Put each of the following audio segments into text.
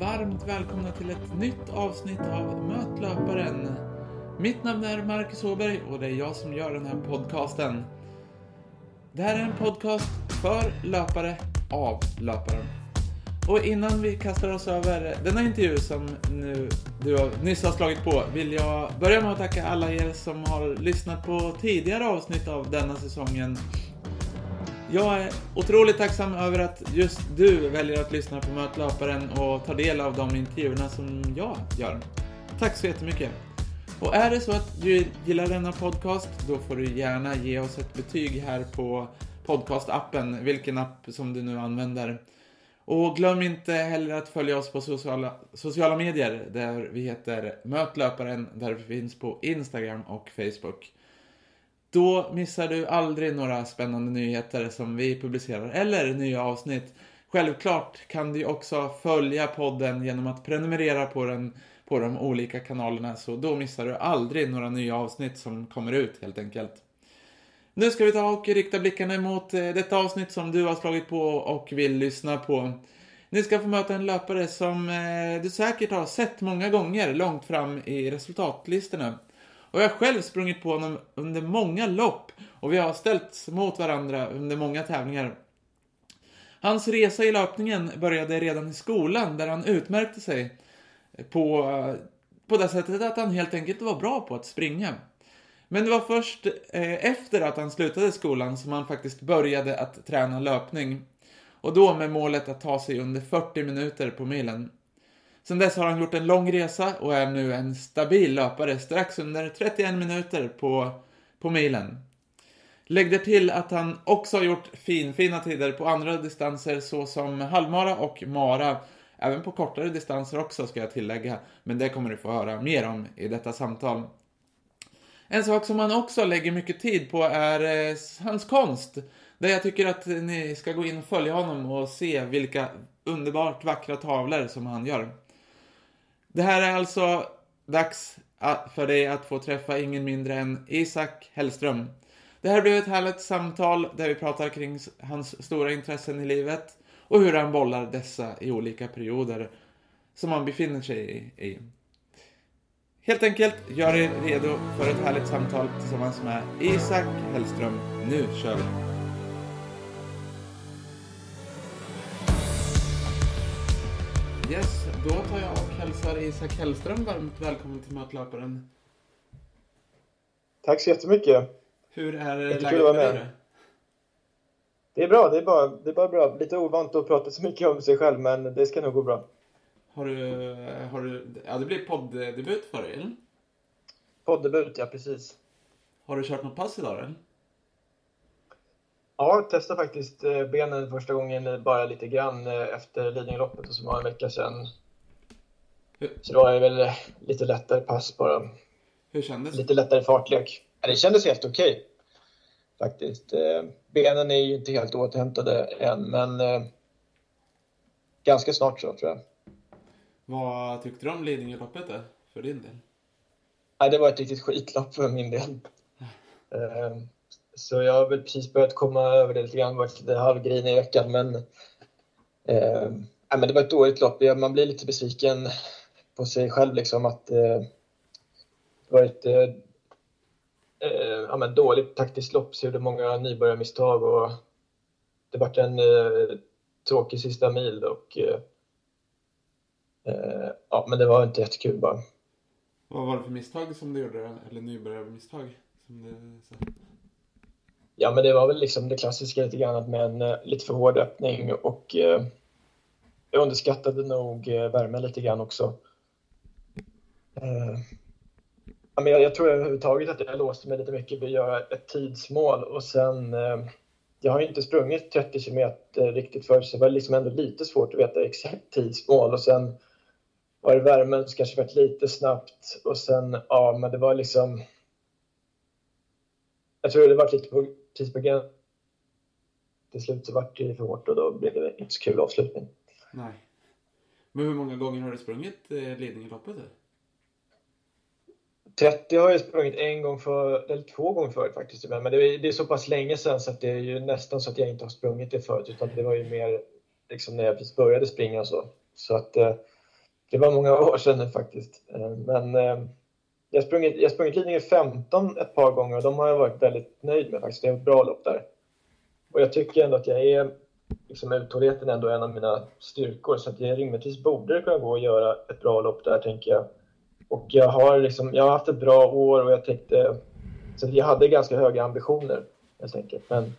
varmt välkomna till ett nytt avsnitt av Möt löparen. Mitt namn är Marcus Åberg och det är jag som gör den här podcasten. Det här är en podcast för löpare av löparen. Och innan vi kastar oss över denna intervju som nu, du har, nyss har slagit på vill jag börja med att tacka alla er som har lyssnat på tidigare avsnitt av denna säsongen. Jag är otroligt tacksam över att just du väljer att lyssna på Möt löparen och ta del av de intervjuerna som jag gör. Tack så jättemycket! Och är det så att du gillar denna podcast, då får du gärna ge oss ett betyg här på podcastappen, vilken app som du nu använder. Och glöm inte heller att följa oss på sociala, sociala medier där vi heter Möt löparen, där vi finns på Instagram och Facebook. Då missar du aldrig några spännande nyheter som vi publicerar eller nya avsnitt. Självklart kan du också följa podden genom att prenumerera på den på de olika kanalerna så då missar du aldrig några nya avsnitt som kommer ut helt enkelt. Nu ska vi ta och rikta blickarna mot eh, detta avsnitt som du har slagit på och vill lyssna på. Ni ska få möta en löpare som eh, du säkert har sett många gånger långt fram i resultatlistorna. Och jag har själv sprungit på honom under många lopp och vi har ställts mot varandra under många tävlingar. Hans resa i löpningen började redan i skolan där han utmärkte sig på, på det sättet att han helt enkelt var bra på att springa. Men det var först eh, efter att han slutade skolan som han faktiskt började att träna löpning. Och då med målet att ta sig under 40 minuter på milen. Sen dess har han gjort en lång resa och är nu en stabil löpare strax under 31 minuter på, på milen. Lägg där till att han också har gjort fin, fina tider på andra distanser såsom halvmara och mara. Även på kortare distanser också ska jag tillägga, men det kommer du få höra mer om i detta samtal. En sak som han också lägger mycket tid på är eh, hans konst. Där jag tycker att ni ska gå in och följa honom och se vilka underbart vackra tavlor som han gör. Det här är alltså dags för dig att få träffa ingen mindre än Isak Hellström. Det här blir ett härligt samtal där vi pratar kring hans stora intressen i livet och hur han bollar dessa i olika perioder som han befinner sig i. Helt enkelt, gör er redo för ett härligt samtal tillsammans med Isak Hellström. Nu kör vi! Yes, då tar jag och hälsar Isak Hellström varmt välkommen till Matlöparen. Tack så jättemycket. Hur är läget med dig? Det är bra, det är, bara, det är bara bra. Lite ovant att prata så mycket om sig själv, men det ska nog gå bra. Har du, har du, ja det blir poddebut för dig, eller? Poddebut, ja precis. Har du kört något pass idag, eller? Ja, jag testade faktiskt eh, benen första gången bara lite grann eh, efter Lidingöloppet som var en vecka sedan. Så då var det väl lite lättare pass bara. Hur kändes det? Lite lättare fartlek. Det kändes helt okej. Faktiskt. Eh, benen är ju inte helt återhämtade än, men ganska snart så tror jag. Vad tyckte du om Lidingöloppet för din del? Nej, det var ett riktigt skitlopp för min del. Så jag har väl precis börjat komma över det lite grann, varit lite halvgrinig i veckan men, eh, men det var ett dåligt lopp. Man blir lite besviken på sig själv liksom att eh, det var ett eh, eh, ja, men dåligt taktiskt lopp, så gjorde många nybörjarmisstag och det vart en eh, tråkig sista mil och eh, eh, ja, men det var inte jättekul bara. Vad var det för misstag som du gjorde, eller nybörjarmisstag? Som du? Ja, men det var väl liksom det klassiska lite grann med en lite för hård öppning och uh, jag underskattade nog värmen lite grann också. Eh, ja, men jag, jag tror överhuvudtaget att jag låste mig lite mycket vid att göra ett tidsmål och sen eh, jag har inte sprungit 30 km riktigt förut så det var liksom ändå lite svårt att veta exakt tidsmål och sen var det värmen så kanske varit lite snabbt och sen ja men det var liksom jag tror det var lite på precis på gränsen. Till slut så vart det för hårt och då blev det inte så kul avslutning. Nej. Men hur många gånger har du sprungit eh, Lidingöloppet? 30 har jag sprungit en gång för, eller två gånger förut faktiskt. Men det är, det är så pass länge sedan så att det är ju nästan så att jag inte har sprungit det förut. Utan det var ju mer liksom när jag precis började springa och så. Så att, eh, det var många år sedan nu faktiskt. Eh, men eh, jag har sprungit, jag sprungit Lidingö 15 ett par gånger och de har jag varit väldigt nöjd med faktiskt. Det är ett bra lopp där. Och jag tycker ändå att jag är, liksom uthålligheten är ändå en av mina styrkor så att jag rimligtvis borde kunna gå och göra ett bra lopp där tänker jag. Och jag har liksom, jag har haft ett bra år och jag tänkte, så jag hade ganska höga ambitioner helt enkelt. Men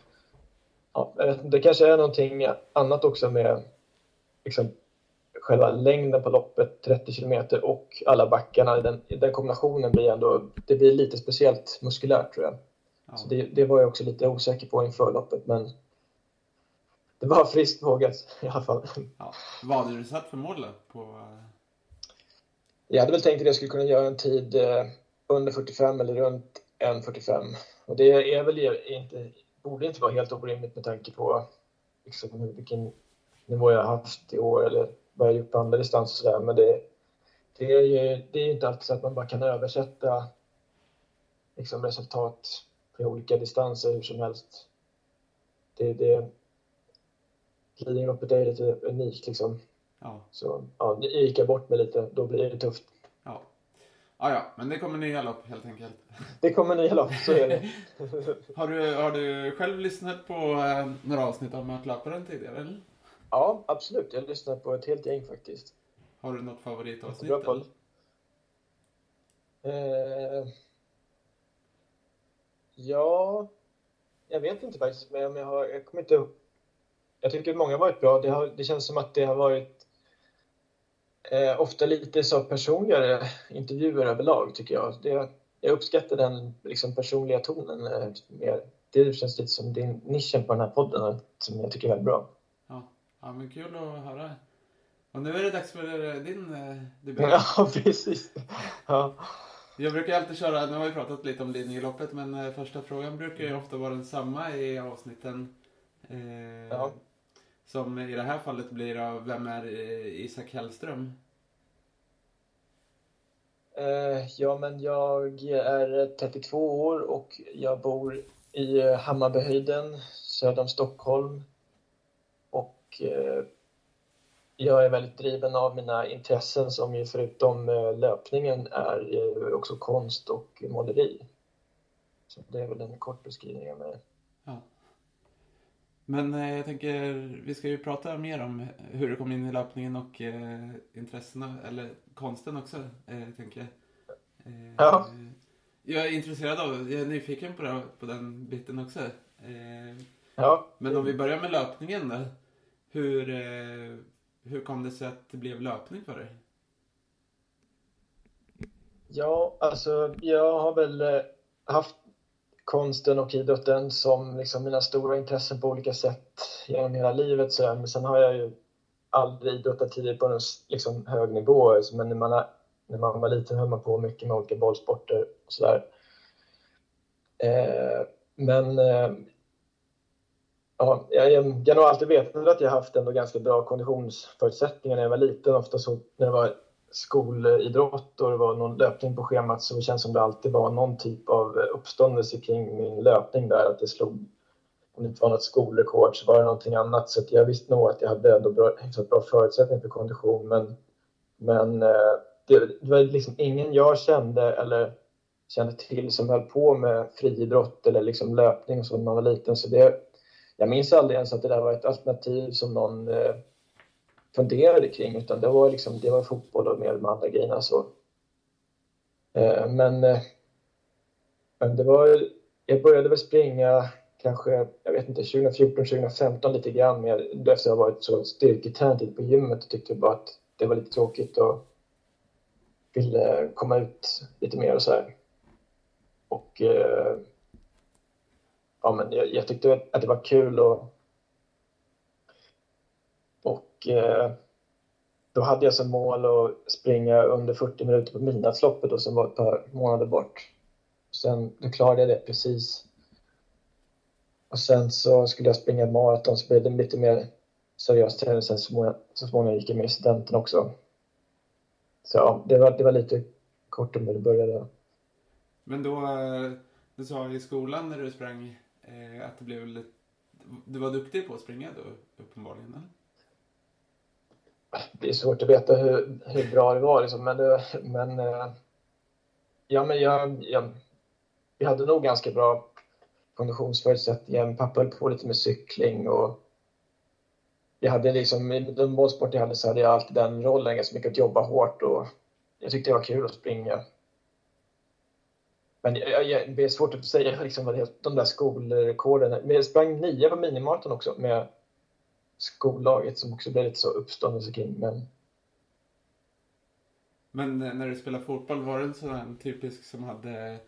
ja, det kanske är någonting annat också med liksom, själva längden på loppet, 30 kilometer och alla backarna. Den, den kombinationen blir ändå, det blir lite speciellt muskulärt tror jag. Ja. Så det, det, var jag också lite osäker på inför loppet men det var friskt vågat i alla fall. Ja. Vad hade du satt för mål på? Jag hade väl tänkt att jag skulle kunna göra en tid eh, under 45 eller runt 1.45 och det är väl inte, borde inte vara helt orimligt med tanke på liksom, vilken nivå jag har haft i år eller vad jag gjort på andra distanser och sådär. Men det, det, är ju det är inte alltid så att man bara kan översätta liksom, resultat på olika distanser hur som helst. Det, det, Lidingöloppet är lite unikt liksom. Ja. Så ja, gick jag bort mig lite, då blir det tufft. Ja. Ah, ja, men det kommer nya lopp helt enkelt. Det kommer nya lopp, så är det. har, du, har du själv lyssnat på eh, några avsnitt av Mötlöparen tidigare? Eller? Ja, absolut. Jag lyssnar på ett helt gäng faktiskt. Har du något favoritavsnitt? Bra poll. Eh, ja, jag vet inte faktiskt, men jag, har, jag kommer inte ihåg. Jag tycker många har varit bra. Det, har, det känns som att det har varit eh, ofta lite så personligare intervjuer överlag, tycker jag. Det, jag uppskattar den liksom, personliga tonen eh, mer. Det känns lite som din nischen på den här podden, som jag tycker är väldigt bra. Ja, men kul att höra. Och nu är det dags för din eh, debut. Ja, precis. Ja. Jag brukar alltid köra, nu har vi pratat lite om Lidingöloppet, men eh, första frågan brukar ju ofta vara densamma i avsnitten. Eh, ja. Som i det här fallet blir av Vem är eh, Isak Hellström? Eh, ja, men jag är 32 år och jag bor i eh, Hammarbyhöjden söder om Stockholm. Och jag är väldigt driven av mina intressen som ju förutom löpningen är också konst och måleri. Så det är väl en kort beskrivning av mig. Men eh, jag tänker, vi ska ju prata mer om hur du kom in i löpningen och eh, intressena, eller konsten också, eh, tänker jag. Eh, ja. Jag är intresserad av, jag är nyfiken på, det, på den biten också. ja. Men om vi börjar med löpningen då. Hur, eh, hur kom det sig att det blev löpning för dig? Ja, alltså jag har väl eh, haft konsten och idrotten som liksom mina stora intressen på olika sätt genom hela livet. Så Men sen har jag ju aldrig idrottat tidigare på en liksom, hög nivå. Alltså, men när man, när man var liten höll man på mycket med olika bollsporter och sådär. Eh, men eh, Ja, jag, jag, har nog alltid vetat att jag haft ändå ganska bra konditionsförutsättningar när jag var liten. Ofta så när jag var skolidrott och det var någon löpning på schemat så det känns som det alltid var någon typ av eh, uppståndelse kring min löpning där. Att det slog, om det inte var något skolrekord så var det någonting annat. Så jag visste nog att jag hade ändå bra, bra förutsättningar för kondition. Men, men eh, det, det var liksom ingen jag kände eller kände till som höll på med friidrott eller liksom löpning så när man var liten. Så det, jag minns aldrig ens att det där var ett alternativ som någon eh, funderade kring utan det var liksom, det var fotboll och mer de andra grejerna så. Eh, men, eh, men det var, jag började väl springa kanske, jag vet inte, 2014, 2015 lite grann med, efter att jag varit så styrketränad på gymmet och tyckte bara att det var lite tråkigt och ville komma ut lite mer och så här. Och eh, ja, men jag, jag, tyckte att det var kul och, och eh, då hade jag som mål att springa under 40 minuter på midnattsloppet som var ett par månader bort. Sen då klarade jag det precis. Och sen så skulle jag springa maraton så blev det lite mer seriös träning sen så, så småningom gick jag med i studenten också. Så ja, det var, det var lite kort om hur det började. Men då, eh, du sa i skolan när du sprang eh, att det blev lite... Du var duktig på att springa då, uppenbarligen? Eller? Det är svårt att veta hur, hur bra det var liksom, men, det, men eh, ja, men jag, jag, vi hade nog ganska bra konditionsförutsättningar. Pappa höll på lite med cykling och jag hade liksom, i den bollsport jag hade så hade jag alltid den rollen, ganska mycket att jobba hårt och jag tyckte det var kul att springa. Men jag, jag, det är svårt att säga liksom vad det, de där skolrekorden. Men jag sprang nio på minimaraton också med skollaget som också blev lite så uppståndelse kring. Men... men när du spelade fotboll, var du en sån typisk som hade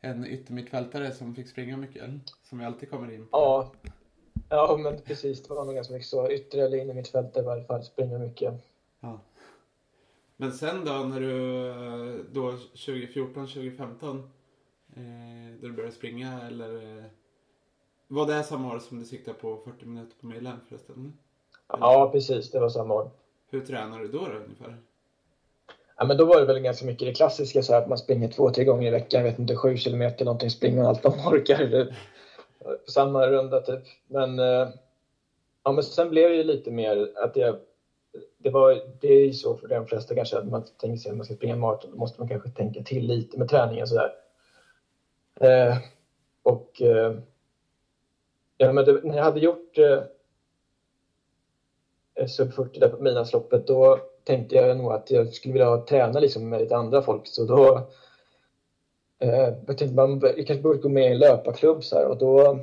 en yttermittfältare som fick springa mycket? Som vi alltid kommer in på. Ja, ja men precis. Det var nog ganska mycket så. Yttre eller inne mittfältare i varje fall. Springa mycket. Ja. Men sen då när du då 2014, 2015 eh, då du började springa eller eh, var det samma år som du siktade på 40 minuter på milen förresten? Ja, precis. Det var samma år. Hur tränade du då, då ungefär? Ja, men då var det väl ganska mycket det klassiska så här, att man springer två, tre gånger i veckan. Jag vet inte, sju kilometer någonting, springer allt man orkar. På samma runda typ. Men, eh, ja, men sen blev det ju lite mer att jag det, var, det är ju så för de flesta kanske att man tänker sig att man ska springa maraton, då måste man kanske tänka till lite med träningen sådär. Eh, och eh, ja, men det, när jag hade gjort eh, sub 40 där på midnattsloppet då tänkte jag nog att jag skulle vilja träna liksom med lite andra folk så då eh, jag tänkte man jag kanske borde gå med i en löparklubb så här, och då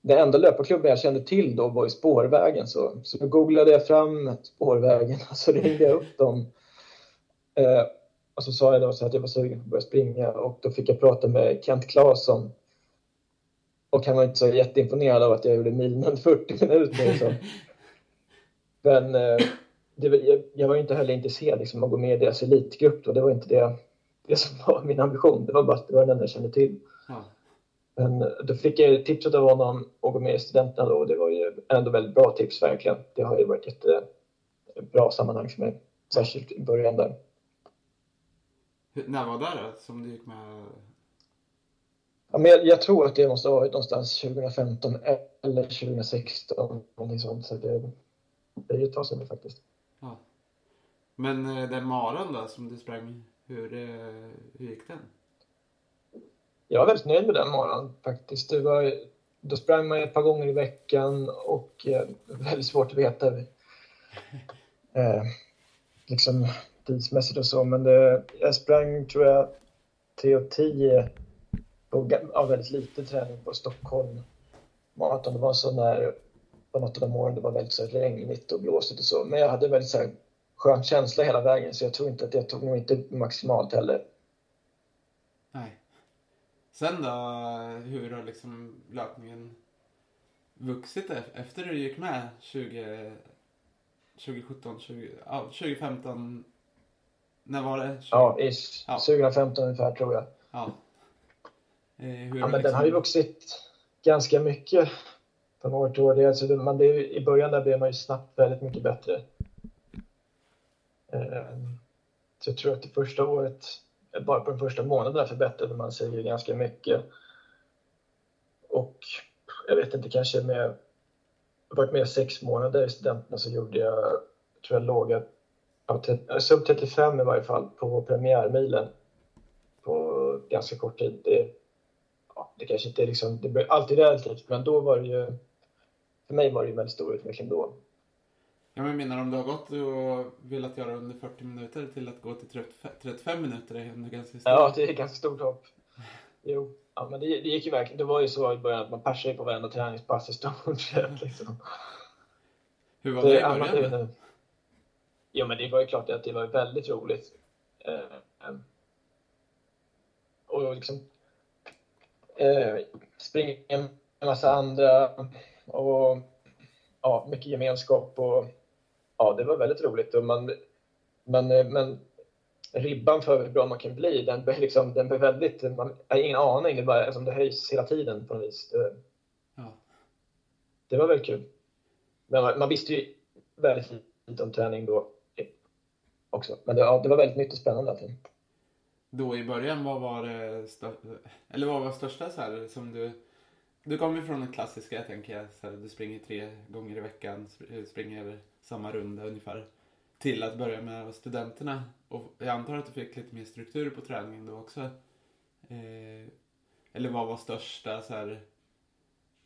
den enda löparklubben jag kände till då var i Spårvägen så, så då googlade jag fram Spårvägen och så ringde jag upp dem. Eh, och så sa jag då så att jag var sugen på att börja springa och då fick jag prata med Kent Claesson. Och han var inte så jätteimponerad av att jag gjorde milen 40 minuter. Så. Men eh, det, jag, jag, var inte heller intresserad liksom, att gå med i deras elitgrupp. Då. Det var inte det, det som var min ambition. Det var bara att det var den enda jag kände till. Ja. Men då fick jag tipset av honom att gå med i studenterna då och det var ju ändå väldigt bra tips verkligen. Det har ju varit ett bra sammanhang för mig, särskilt i början där. Hur, när var det då som du gick med? Ja, men jag, jag, tror att det måste ha varit någonstans 2015 eller 2016, någonting sånt. Så det, det är ju ett tag sedan faktiskt. Ja. Men eh, den maran då som du sprang, hur, eh, hur gick den? jag var väldigt nöjd med den morgonen faktiskt. Det var, då sprang man ett par gånger i veckan och eh, väldigt svårt att veta eh, liksom tidsmässigt och så. Men det, jag sprang, tror jag, 3.10 ja, väldigt lite träning på Stockholm maraton. Det var så när på något av de åren det var väldigt så regnigt och blåsigt och så. Men jag hade väldigt så här, skön känsla hela vägen så jag tror inte att jag tog nog inte maximalt heller. Nej. Sen då, hur har liksom löpningen vuxit efter du gick med 20, 2017, 20, ja, 2015? När var det? 20, ja, ish. Ja. 2015 ungefär tror jag. Ja. Eh, hur ja, men liksom... den har ju vuxit ganska mycket från år till år. Det, alltså, man, det, I början där blev man ju snabbt väldigt mycket bättre. Eh, så jag tror att det första året bara på de första månaderna förbättrade man sig ganska mycket. Och jag vet inte, kanske med... Jag varit med sex månader i studenterna så gjorde jag, tror jag låga, sub 35 i varje fall på premiärmilen på ganska kort tid. Det, det kanske inte är liksom, det blir alltid relativt, men då var det ju, för mig var det ju väldigt stor utveckling då. Ja, men menar om du har gått och velat göra under 40 minuter till att gå till 35 minuter är ändå ganska stort. Ja, det är ganska stort hopp. Jo, ja, men det, det gick ju verkligen. Det var ju så i början att man persade på varenda träningspass i stort sett. Liksom. Hur var det, det i början? Det, jo, men det var ju klart att det var väldigt roligt. Eh, och liksom eh, springa med en massa andra och ja, mycket gemenskap och ja, det var väldigt roligt. Och man, men, men ribban för hur bra man kan bli, den blir, liksom, den blir väldigt... Man har ingen aning, det, bara, alltså, det höjs hela tiden på något vis. Det, ja. det var väldigt kul. Men man, man, visste ju väldigt lite om träning då också. Men det, ja, det var väldigt nytt och spännande allting. Då i början, vad var det eller vad var största så här, som du du kommer ju från den klassiska, jag tänker, så här, du springer tre gånger i veckan, eh, springer samma runda ungefär. till att börja med studenterna. Och jag antar att du fick lite mer struktur på träningen då också. Eh, eller vad var största så här,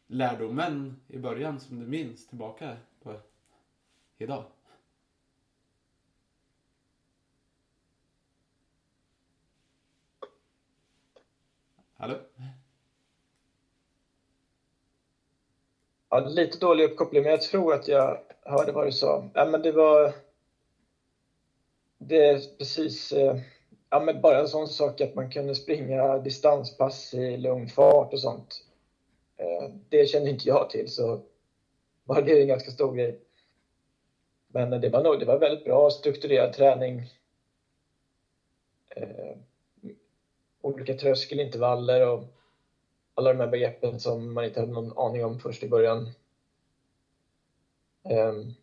lärdomen i början som du minns tillbaka på idag? Hallå? Ja, lite dålig uppkoppling, men jag tror att jag hörde vad du sa. Ja, men det var... Det är precis... Eh, ja, men bara en sån sak att man kunde springa distanspass i lugn fart och sånt. Eh, det kände inte jag till, så var det en ganska stor grej. Men det var nog det var väldigt bra strukturerad träning. Eh, Olika tröskelintervaller och alla de här begreppen som man inte hade någon aning om först i början. Um,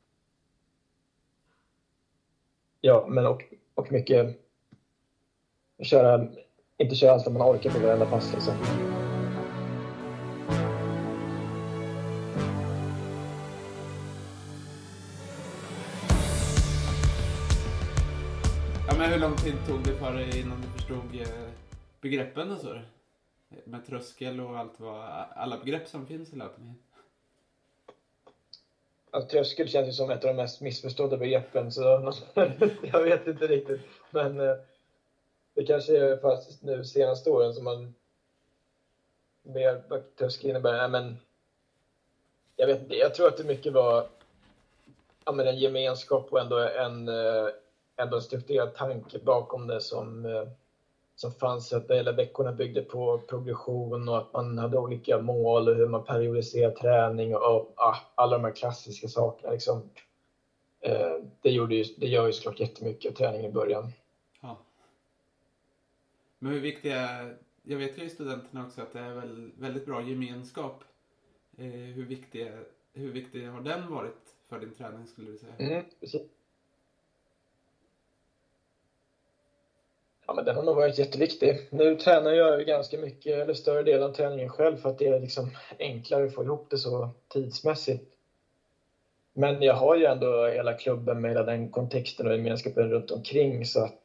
ja, men och, och mycket köra, inte köra allt man orkar på varenda pass liksom. Ja, men hur lång tid tog det för dig innan du förstod eh, begreppen och så? Med tröskel och allt vad, alla begrepp som finns i löpningen. Ja, tröskel känns ju som ett av de mest missförstådda begreppen, så jag vet inte riktigt. Men eh, det kanske är fast nu senaste åren som man mer vad tröskel innebär. Nej, men jag vet inte, jag tror att det mycket var ja, men en gemenskap och ändå en, eh, ändå en strukturerad tanke bakom det som eh, som fanns att hela veckorna byggde på progression och att man hade olika mål och hur man periodiserar träning och, och alla de här klassiska sakerna. Liksom. Eh, det, gjorde ju, det gör ju såklart jättemycket träningen i början. Ja. Men hur viktiga, jag vet ju i studenterna också att det är väl, väldigt bra gemenskap. Eh, hur, viktig, hur viktig har den varit för din träning skulle du säga? Mm, precis. Ja, men den har nog varit jätteviktig. Nu tränar jag ju ganska mycket, eller större delen av träningen själv för att det är liksom enklare att få ihop det så tidsmässigt. Men jag har ju ändå hela klubben med hela den kontexten och gemenskapen runt omkring så att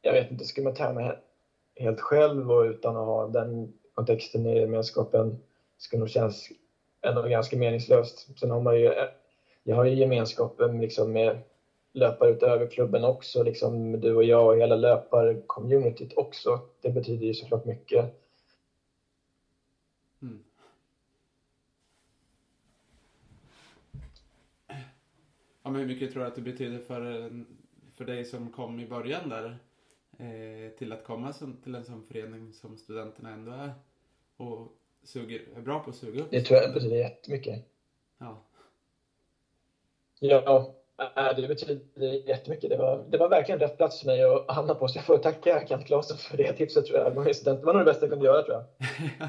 jag vet inte, skulle man träna helt själv och utan att ha den kontexten i gemenskapen skulle nog kännas ändå ganska meningslöst. Sen har man ju, jag har ju gemenskapen liksom med löpare utöver klubben också, liksom du och jag och hela löparcommunityt också. Det betyder ju såklart mycket. Mm. Ja, men hur mycket tror du att det betyder för, för dig som kom i början där eh, till att komma som, till en sån förening som studenterna ändå är och suger, är bra på att suga upp? Det tror jag betyder jättemycket. Ja. Ja, det betyder jättemycket. Det var, det var verkligen rätt plats för mig att hamna på. Så jag får tacka Kent Claesson för det tipset tror jag. Det var nog det bästa jag kunde göra tror jag.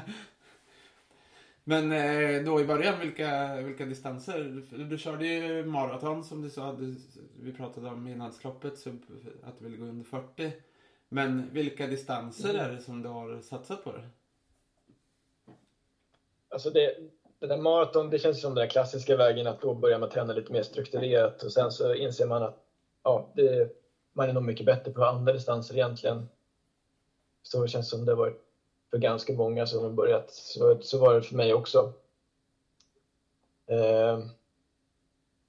Men eh, då i början, vilka, vilka distanser? Du körde ju maraton som du sa. Du, vi pratade om inlandsloppet, så att du ville gå under 40. Men vilka distanser mm. är det som du har satsat på? Det? Alltså det, det där maraton, det känns som den klassiska vägen att då börjar man träna lite mer strukturerat och sen så inser man att ja, det, man är nog mycket bättre på andra distanser egentligen. Så det känns som det varit för ganska många som har börjat. Så, så var det för mig också. Eh,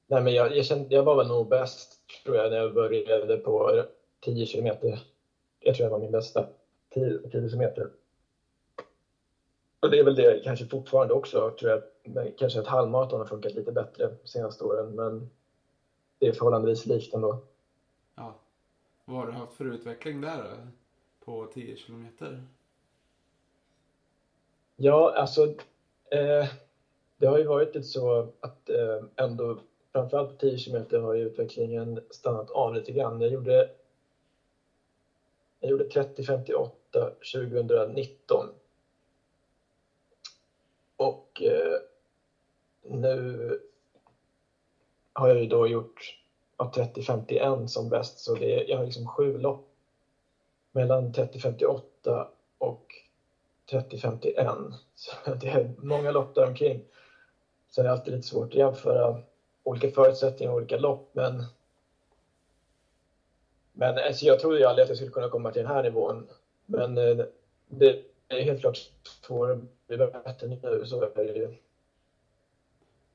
nej men jag, jag, kände, jag var väl nog bäst tror jag när jag började på 10 kilometer. Jag tror jag var min bästa 10, 10 kilometer. Och det är väl det kanske fortfarande också, tror jag. Kanske att halvmaraton har funkat lite bättre de senaste åren, men det är förhållandevis likt ändå. Ja. Vad har du haft för utveckling där då? På 10 kilometer? Ja, alltså. Eh, det har ju varit lite så att eh, ändå, framförallt på 10 kilometer har ju utvecklingen stannat av lite grann. Jag gjorde, jag gjorde 30.58 2019 och eh, nu har jag ju då gjort 30-51 som bäst, så det är, jag har liksom sju lopp mellan 30-58 och 30-51. Så det är många lopp däromkring. Sen är det alltid lite svårt att jämföra olika förutsättningar och olika lopp, men Men alltså, jag trodde ju aldrig att jag skulle kunna komma till den här nivån. Men eh, det är helt klart svårare att bli bättre nu, så är det ju.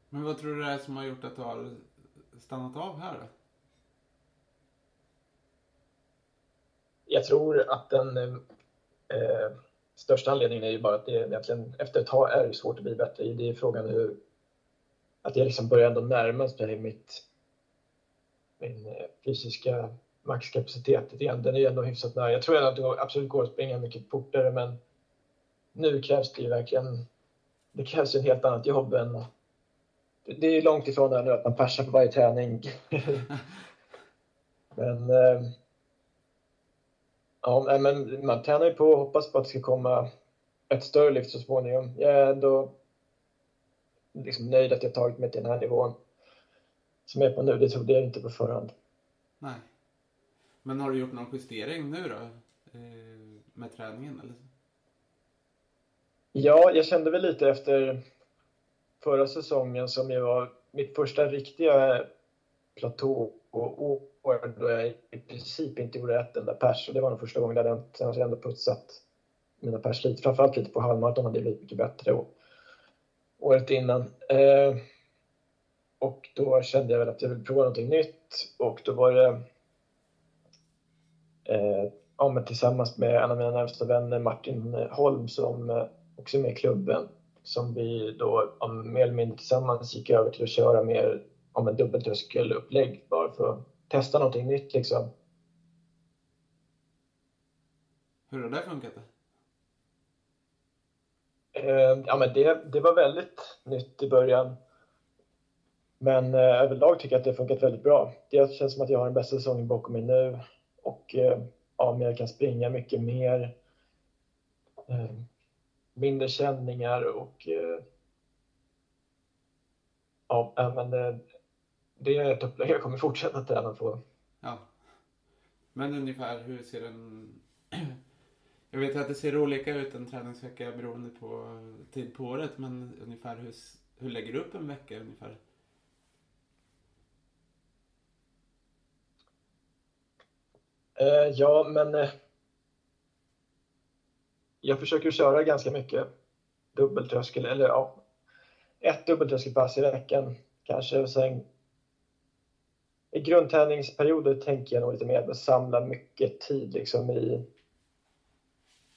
Men vad tror du det är som har gjort att du har stannat av här då? Jag tror att den eh, största anledningen är ju bara att det egentligen efter ett tag är det svårt att bli bättre. Det är frågan hur... Att jag liksom börjar ändå närma mig mitt, min eh, fysiska maxkapacitet igen. Den är ju ändå hyfsat nära. Jag tror att det absolut går att springa mycket fortare men nu krävs det ju verkligen... Det krävs ju ett helt annat jobb än... Det är långt ifrån det här nu att man persar på varje träning. men... Eh, ja, men man tränar ju på och hoppas på att det ska komma ett större lyft så småningom. Jag är ändå liksom nöjd att jag tagit mig till den här nivån som jag är på nu. Det trodde jag inte på förhand. Nej. Men har du gjort någon justering nu då? Eh, med träningen eller? Ja, jag kände väl lite efter förra säsongen som ju var mitt första riktiga platå och år då jag i princip inte gjorde ett enda pers. Och det var nog första gången jag hade, sen har jag ändå putsat mina pers lite, framförallt lite på halvmaraton hade det blivit mycket bättre och, året innan. Eh, och då kände jag väl att jag ville prova någonting nytt. Och då var det eh, ja, tillsammans med en av mina närmsta vänner, Martin Holm, som eh, också med i klubben, som vi då om, mer eller mindre tillsammans gick över till att köra mer om en dubbeltröskelupplägg bara för att testa någonting nytt liksom. Hur har det funkat? Eh, ja, men det, det var väldigt nytt i början. Men eh, överlag tycker jag att det har funkat väldigt bra. Det känns som att jag har den bästa säsongen bakom mig nu och eh, ja, men jag kan springa mycket mer. Mindre känningar och eh, ja, men eh, det är ett upplägg jag kommer fortsätta träna på. Ja. Men ungefär hur ser en... Jag vet att det ser olika ut en träningsvecka beroende på tid på året, men ungefär hur, hur lägger du upp en vecka ungefär? Eh, ja, men jag försöker köra ganska mycket dubbeltröskel, eller ja, ett dubbeltröskelpass i veckan kanske. Och sen i grundträningsperioder tänker jag nog lite mer på att samla mycket tid liksom i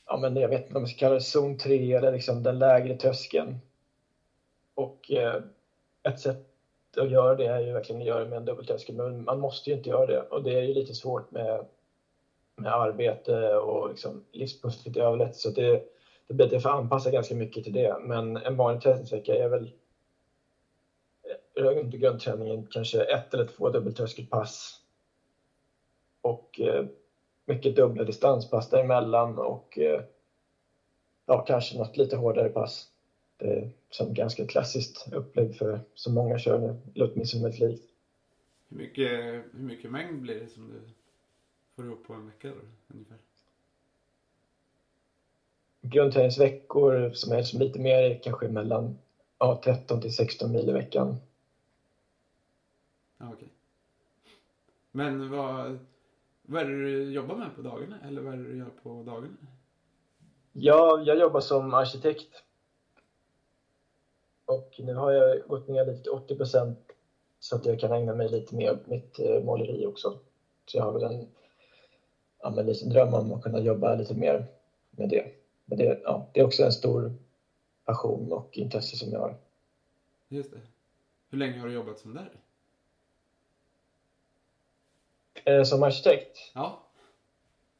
ja men jag vet inte om man ska kalla det zon 3 eller liksom den lägre tröskeln. Och eh, ett sätt att göra det är ju verkligen att göra det med en dubbeltröskel men man måste ju inte göra det och det är ju lite svårt med, med arbete och liksom livspusslet i övrigt så det, det blir att jag får anpassa ganska mycket till det men en vanlig träningsvecka är väl runt grundträningen kanske ett eller två dubbeltröskelpass. Och eh, mycket dubbla distanspass däremellan och eh, ja, kanske något lite hårdare pass. Det är som ganska klassiskt upplägg för så många kör nu, eller åtminstone ett likt. Hur mycket, hur mycket mängd blir det som du får ihop på en vecka då, ungefär? Grundträningsveckor som är som lite mer kanske mellan ja, 13 till 16 mil i veckan. Ja, okej. Men vad, vad är det du jobbar med på dagarna? Eller vad är det du gör på dagarna? Ja, jag jobbar som arkitekt. Och nu har jag gått ner lite till 80 procent så att jag kan ägna mig lite mer åt mitt eh, måleri också. Så jag har väl en ja, men liten dröm om att kunna jobba lite mer med det. Men det, ja, det är också en stor passion och intresse som jag har. Just det. Hur länge har du jobbat som där? Eh, som arkitekt? Ja.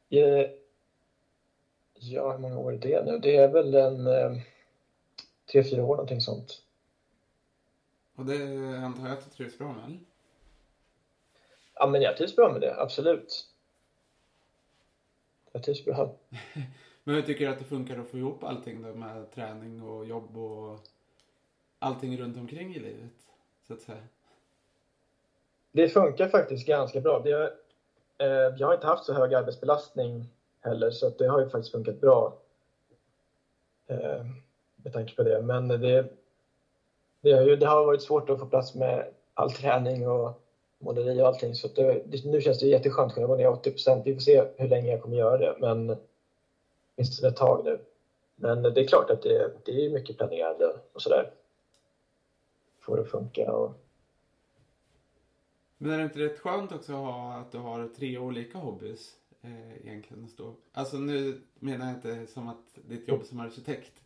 Eh, ja, hur många år är det nu? Det är väl en eh, tre, fyra år någonting sånt. Och det antar jag att du trivs bra med, eller? Ja, men jag trivs bra med det, absolut. Jag trivs bra. men hur tycker du att det funkar att få ihop allting då med träning och jobb och allting runt omkring i livet, så att säga? Det funkar faktiskt ganska bra. Det, eh, jag har inte haft så hög arbetsbelastning heller så det har ju faktiskt funkat bra. Eh, med tanke på det. Men det, det, har ju, det har varit svårt att få plats med all träning och måleri och allting. Så det, nu känns det jätteskönt att kunna gå ner 80 procent. Vi får se hur länge jag kommer göra det, men åtminstone ett tag nu. Men det är klart att det, det är mycket planerande och sådär. Få det att funka och... Men är det inte rätt skönt också att, ha, att du har tre olika hobbys? Eh, egentligen stå. Alltså nu menar jag inte som att ditt jobb som arkitekt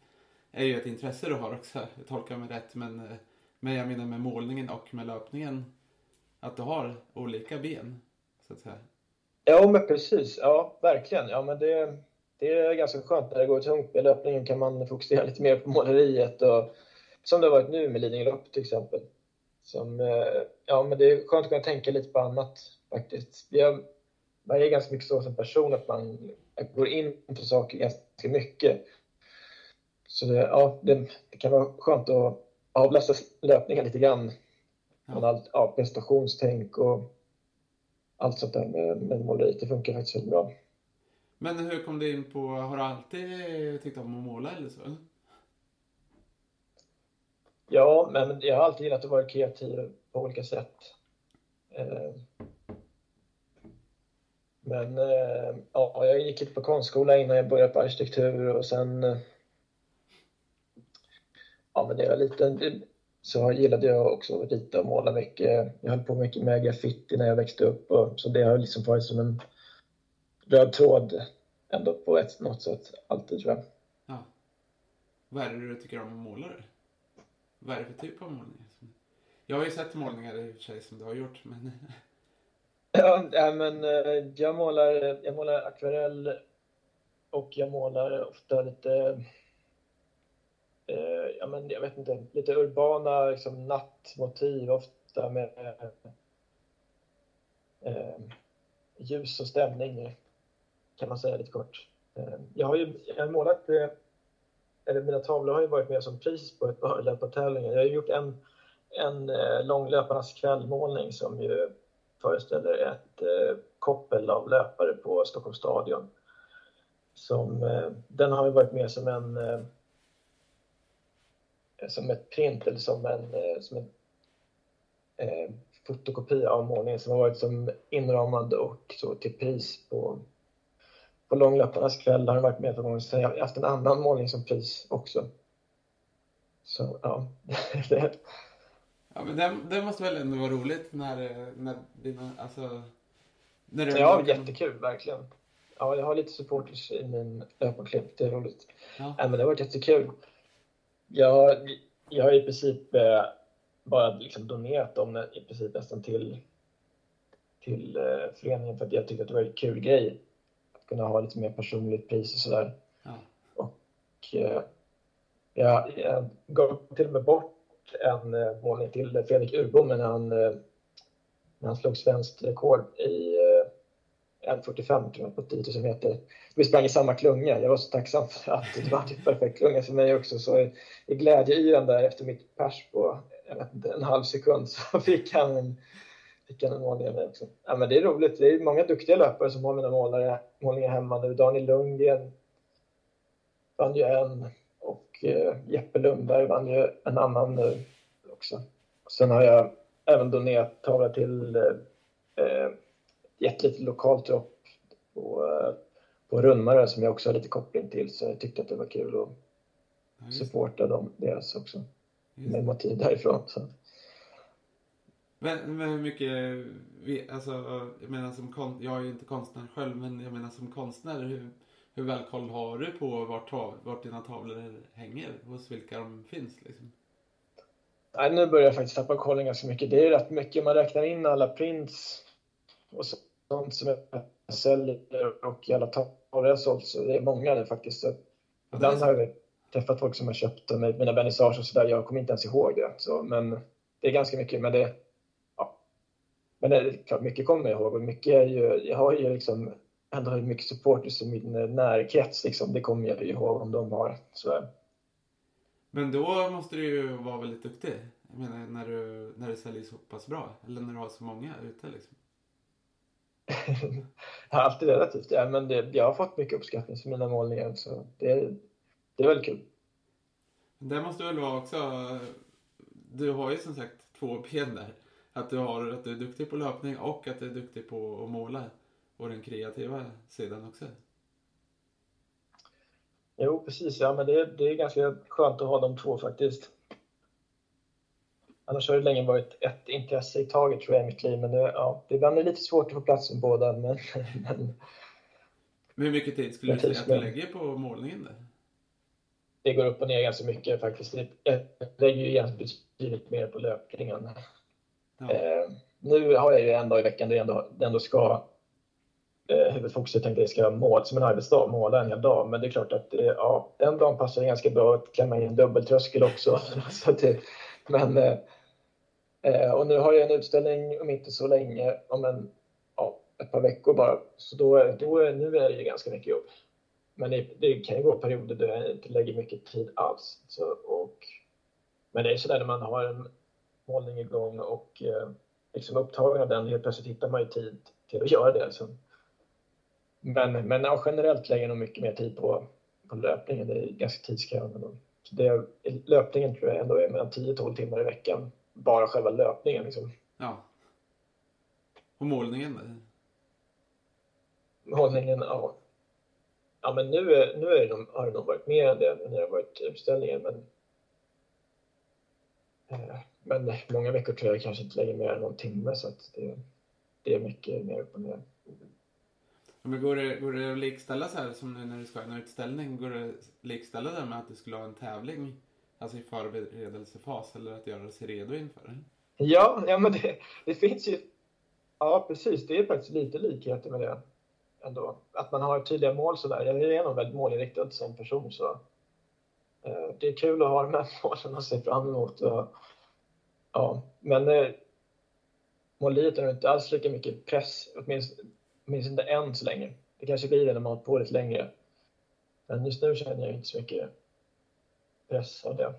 är ju ett intresse du har också. Jag tolkar mig rätt. Men, eh, men jag menar med målningen och med löpningen. Att du har olika ben, så att säga. Ja, men precis. Ja, verkligen. Ja, men det, det är ganska skönt. När det går tungt med löpningen kan man fokusera lite mer på måleriet. Och, som det har varit nu med Lidingölopp till exempel. Som, eh, ja, men det är skönt att kunna tänka lite på annat faktiskt. Jag, man är ganska mycket så som person att man går in för saker ganska mycket. Så det, ja, det, det kan vara skönt att avlasta löpningen lite grann. Ja. Allt, ja, prestationstänk och allt sånt där med, med måleriet. Det funkar faktiskt väldigt bra. Men hur kom du in på, har du alltid tyckt om att måla eller så? Ja, men jag har alltid gillat att vara kreativ på olika sätt. Eh, men eh, ja, jag gick lite på konstskola innan jag började på arkitektur och sen eh, ja, men när jag var liten så gillade jag också att rita och måla mycket. Jag höll på mycket med graffiti när jag växte upp och, så det har liksom varit som en röd tråd ändå på ett, något sätt alltid tror jag. Ja. Vad är det du tycker om att måla? Vad är det för typ av målningar? Jag har ju sett målningar i och för sig som du har gjort men Ja, men eh, jag målar, jag målar akvarell och jag målar ofta lite, ja men jag vet inte, lite urbana liksom nattmotiv ofta med eh, ljus och stämning kan man säga lite kort. Eh, jag har ju jag har målat, eh, eller mina tavlor har ju varit med som pris på ett par löpartävlingar. Jag har gjort en, en eh, lång löparnas kvällmålning som ju föreställer ett eh, koppel av löpare på Stockholms stadion. Som, eh, den har ju varit med som en eh, som ett print eller som en, eh, som en eh, fotokopia av målningen som har varit som inramad och så till pris på, på långlöparnas kväll har den varit med för gånger. Sen har jag haft en annan målning som pris också. Så ja, det, Ja, men det, det måste väl ändå vara roligt när, när dina, alltså... När det ja, jättekul, verkligen. Ja, jag har lite supporters i min löparklipp, det är roligt. Ja. ja. men det har varit jättekul. Jag, jag har i princip eh, bara liksom donerat dem i princip nästan till, till eh, föreningen för att jag tyckte att det var en kul grej. Att kunna ha lite mer personligt pris och sådär. Ja. Och eh, jag, jag gav till och med bort en eh, målning till Fredrik Urbom när han, när han slog svenskt rekord i 1.45 tror jag på 10 000 meter. Vi sprang i samma klunga. Jag var så tacksam för att det var en perfekt klunga för mig också. Så i, i glädjeyran där efter mitt pers på inte, en halv sekund så fick han en, fick han en målning av mig också. Ja, men det är roligt. Det är många duktiga löpare som har mina målare, målningar hemma nu. Daniel Lundgren vann ju en och eh, Jeppe Lundberg vann ju en annan nu också. Sen har jag även donerat tavlor till eh, eh eh ett litet lokalt dropp på, eh, på Runmare som jag också har lite koppling till så jag tyckte att det var kul att ja, supporta dem, deras också. Med motiv därifrån. Så. Men, men hur mycket, alltså, jag menar som konst, jag är ju inte konstnär själv, men jag menar som konstnär, hur, hur väl koll har du på vart, tav, vart dina tavlor hänger? Hos vilka de finns liksom? Nej, nu börjar jag faktiskt tappa kollen ganska mycket. Det är rätt mycket. Man räknar in alla prints och sånt som jag säljer och alla tavlor jag sålt. Så det är många nu faktiskt. Så ibland har jag träffat folk som har köpt mina vernissage och sådär. Jag kommer inte ens ihåg det. Så, men det är ganska mycket. Men det, ja. Men det är klart, mycket kommer jag ihåg. Och mycket är ju, jag har ju liksom ändå har mycket supporters i min närkrets. Liksom. Det kommer jag ihåg om de har. Så. Men då måste du ju vara väldigt duktig. Jag menar när du, när du säljer så pass bra. Eller när du har så många ute liksom. Alltid relativt. Ja, men det, jag har fått mycket uppskattning för mina målningar. Så det, det är väldigt kul. Det måste väl vara också. Du har ju som sagt två ben där. Att du, har, att du är duktig på löpning och att du är duktig på att måla. Och den kreativa sidan också. Jo, precis. Ja, men det, det är ganska skönt att ha de två faktiskt. Annars har det länge varit ett intresse i taget tror jag i mitt liv. Men det, ja, det ibland är lite svårt att få plats med båda. Men, men, hur mycket tid skulle du säga att du lägger på målningen? Där? Det går upp och ner ganska mycket faktiskt. Jag lägger ju egentligen betydligt mer på löpningen. Ja. Eh, nu har jag ju en dag i veckan där jag ändå, ändå ska eh, huvudfokuset tänkte jag ska måla som en arbetsdag, måla en hel dag. Men det är klart att eh, ja, den dagen passar ganska bra att klämma in en dubbeltröskel också. så det, men, eh, Eh, och nu har jag en utställning om inte så länge, om en, ja, ett par veckor bara. Så då, då, nu är det ju ganska mycket jobb. Men det, det kan ju gå perioder där jag inte lägger mycket tid alls. Så, och, men det är sådär när man har en målning igång och eh, liksom upptagen av den, helt plötsligt hittar man ju tid till att göra det. Så. Men, men ja, generellt lägger jag nog mycket mer tid på, på löpningen. Det är ganska tidskrävande. Det, löpningen tror jag ändå är mellan 10-12 timmar i veckan. Bara själva löpningen liksom. Ja. Och målningen? Målningen, ja. Ja, men nu, nu är det har det nog varit mer än det när det har varit utställningar. Men, eh, men många veckor tror jag kanske inte lägger mer än någon timme så att det, det är mycket mer upp och ner. Men går det, går det att likställa så här som nu när du ska ha en utställning? Går det att likställa det med att du skulle ha en tävling? Alltså i förberedelsefas eller att göra sig redo inför? Ja, ja men det, det finns ju... Ja, precis. Det är faktiskt lite likheter med det ändå. Att man har tydliga mål sådär. Jag är nog väldigt målinriktad som person så eh, det är kul att ha de här målen att se fram emot. Och, ja, men eh, måleriet är nog inte alls lika mycket press, åtminstone, åtminstone inte än så länge. Det kanske blir det när man har på lite längre. Men just nu känner jag inte så mycket press av det.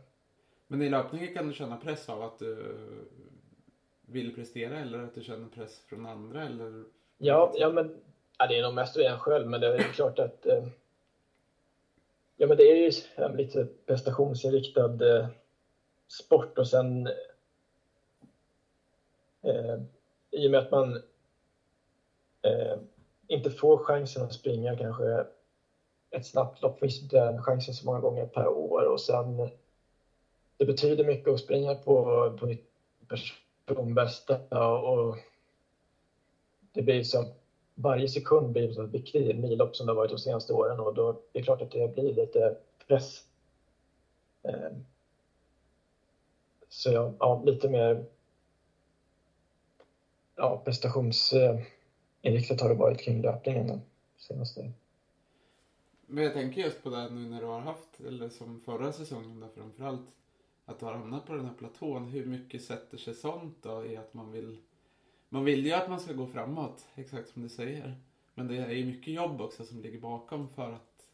Men i löpningen kan du känna press av att du vill prestera eller att du känner press från andra? Eller? Ja, ja men Ja, det är nog mest en själv, men det är klart att eh, ja, men det är ju lite prestationsinriktad eh, sport och sen eh, i och med att man eh, inte får chansen att springa kanske ett snabbt lopp, finns den chansen så många gånger per år och sen det betyder mycket att springa på, på personbästa och det blir som varje sekund blir så viktig i ett millopp som det har varit de senaste åren och då är det klart att det blir lite press. Ehm, så ja, ja lite mer ja, prestationsinriktat eh, har det varit kring löpningen de senaste. Men jag tänker just på det nu när du har haft, eller som förra säsongen då framförallt, att du har hamnat på den här platån. Hur mycket sätter sig sånt då i att man vill man vill ju att man ska gå framåt, exakt som du säger. Men det är ju mycket jobb också som ligger bakom för att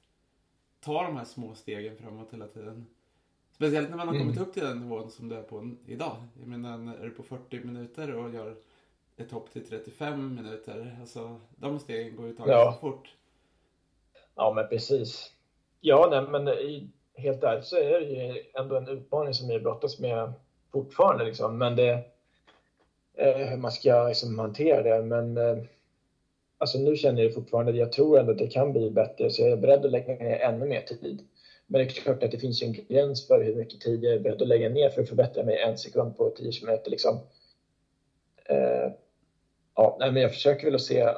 ta de här små stegen framåt hela tiden. Speciellt när man har kommit mm. upp till den nivån som du är på idag. Jag menar, är du på 40 minuter och gör ett hopp till 35 minuter, alltså de stegen går ju taget ja. så fort. Ja, men precis. Ja, nej, men i, helt ärligt så är det ju ändå en utmaning som jag brottas med fortfarande liksom. Men det, eh, hur man ska liksom, hantera det. Men eh, alltså, nu känner jag fortfarande, att jag tror ändå att det kan bli bättre så jag är beredd att lägga ner ännu mer tid. Men det är klart att det finns en gräns för hur mycket tid jag är beredd att lägga ner för att förbättra mig en sekund på 10 km. Liksom. Eh, ja, nej, men jag försöker väl att se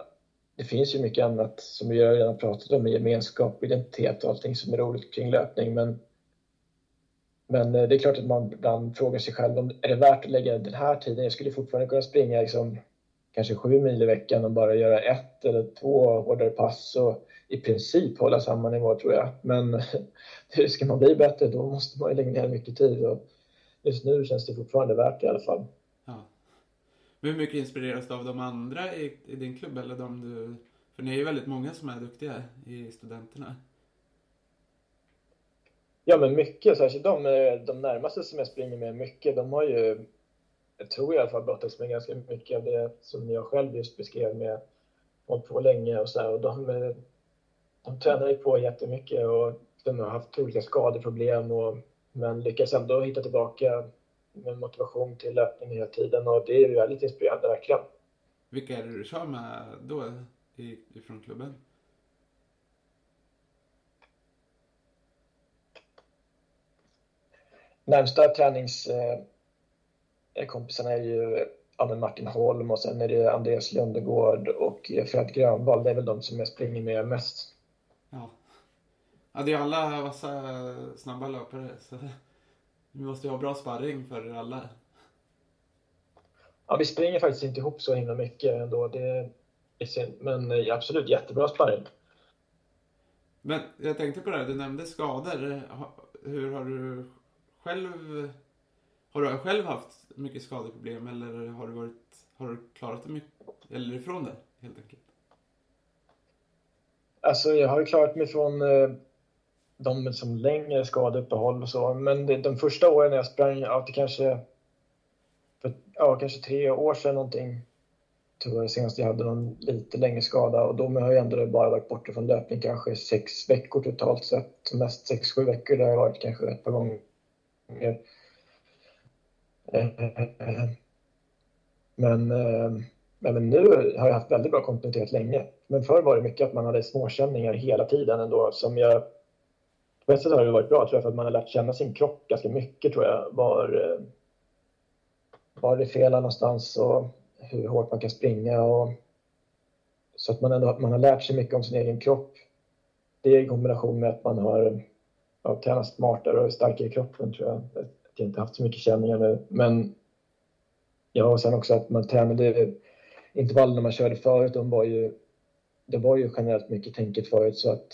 det finns ju mycket annat som vi redan pratat om, gemenskap, identitet och allting som är roligt kring löpning. Men men eh, det är klart att man ibland frågar sig själv om är det värt att lägga den här tiden. Jag skulle fortfarande kunna springa liksom, kanske sju mil i veckan och bara göra ett eller två hårdare pass och i princip hålla samma nivå tror jag. Men ska man bli bättre då måste man ju lägga ner mycket tid och just nu känns det fortfarande värt det i alla fall. Men hur mycket inspireras du av de andra i, i din klubb eller de du... För ni är ju väldigt många som är duktiga i studenterna. Ja, men mycket. Särskilt de, eh, de närmaste som jag springer med mycket, de har ju, jag tror i alla fall, brottats med ganska mycket av det som jag själv just beskrev med hållit på länge och så här, och de, eh, de tränar ju på jättemycket och de har haft olika skadeproblem och men lyckas ändå hitta tillbaka med motivation till löpning hela tiden och det är väldigt inspirerande verkligen. Vilka är det du kör med då ifrån klubben? Närmsta träningskompisarna är ju ja, Martin Holm och sen är det Andreas Lundegård och Fred Grönvall. Det är väl de som jag springer med mest. Ja. Ja, det är alla vassa snabba löpare. Så vi måste ju ha bra sparring för alla. Ja, vi springer faktiskt inte ihop så himla mycket ändå. Det. Men eh, absolut jättebra sparring. Men jag tänkte på det här, du nämnde skador. Hur har du själv har du själv haft mycket skadeproblem eller har du, varit, har du klarat dig mycket, eller ifrån det helt enkelt? Alltså jag har klarat mig från eh, de som längre skadeuppehåll och så. Men det, de första åren när jag sprang, ja, det kanske, för, ja, kanske tre år sedan någonting, tror jag senast jag hade någon lite längre skada och då har jag ändå bara varit borta från löpning kanske sex veckor totalt sett. Mest sex, sju veckor där jag varit kanske ett par gånger. Eh, men, eh, men nu har jag haft väldigt bra kontinuitet länge. Men förr var det mycket att man hade småkänningar hela tiden ändå som jag på ett sätt har det varit bra tror jag för att man har lärt känna sin kropp ganska mycket tror jag. Var, eh, var det fel någonstans och hur hårt man kan springa och så att man ändå man har lärt sig mycket om sin egen kropp. Det i kombination med att man har ja, tränat smartare och starkare i kroppen tror jag. Att jag inte haft så mycket känningar nu men ja och sen också att man tränade intervallerna man körde förut de var ju det var ju generellt mycket tänket förut så att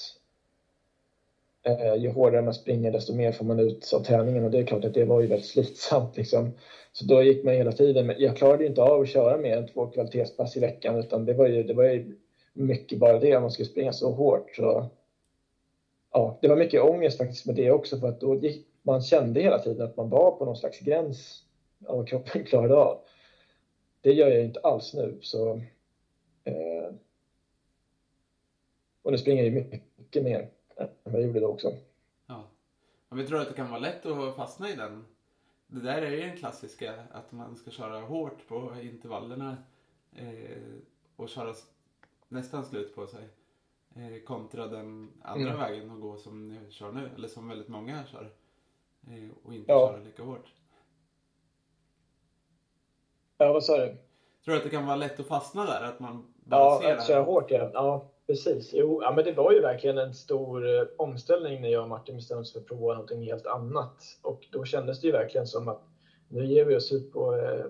Eh, ju hårdare man springer desto mer får man ut av träningen och det är klart att det var ju väldigt slitsamt liksom. Så då gick man hela tiden, men jag klarade inte av att köra mer än två kvalitetspass i veckan utan det var ju, det var ju mycket bara det, man skulle springa så hårt. Så, ja, det var mycket ångest faktiskt med det också för att då gick, man kände hela tiden att man var på någon slags gräns av vad kroppen klarade av. Det gör jag inte alls nu så eh, och nu springer jag mycket mer jag gjorde då också. Ja. Men vi tror att det kan vara lätt att fastna i den. Det där är ju en klassiska, att man ska köra hårt på intervallerna eh, och köra nästan slut på sig. Eh, kontra den andra mm. vägen att gå som ni kör nu, eller som väldigt många kör. Eh, och inte ja. köra lika hårt. Ja, vad sa du? Tror du att det kan vara lätt att fastna där? Att man bara ja, att köra hårt ja. ja. Precis. Jo, ja, men det var ju verkligen en stor eh, omställning när jag och Martin bestämde oss för att prova någonting helt annat. Och då kändes det ju verkligen som att nu ger vi oss ut på eh,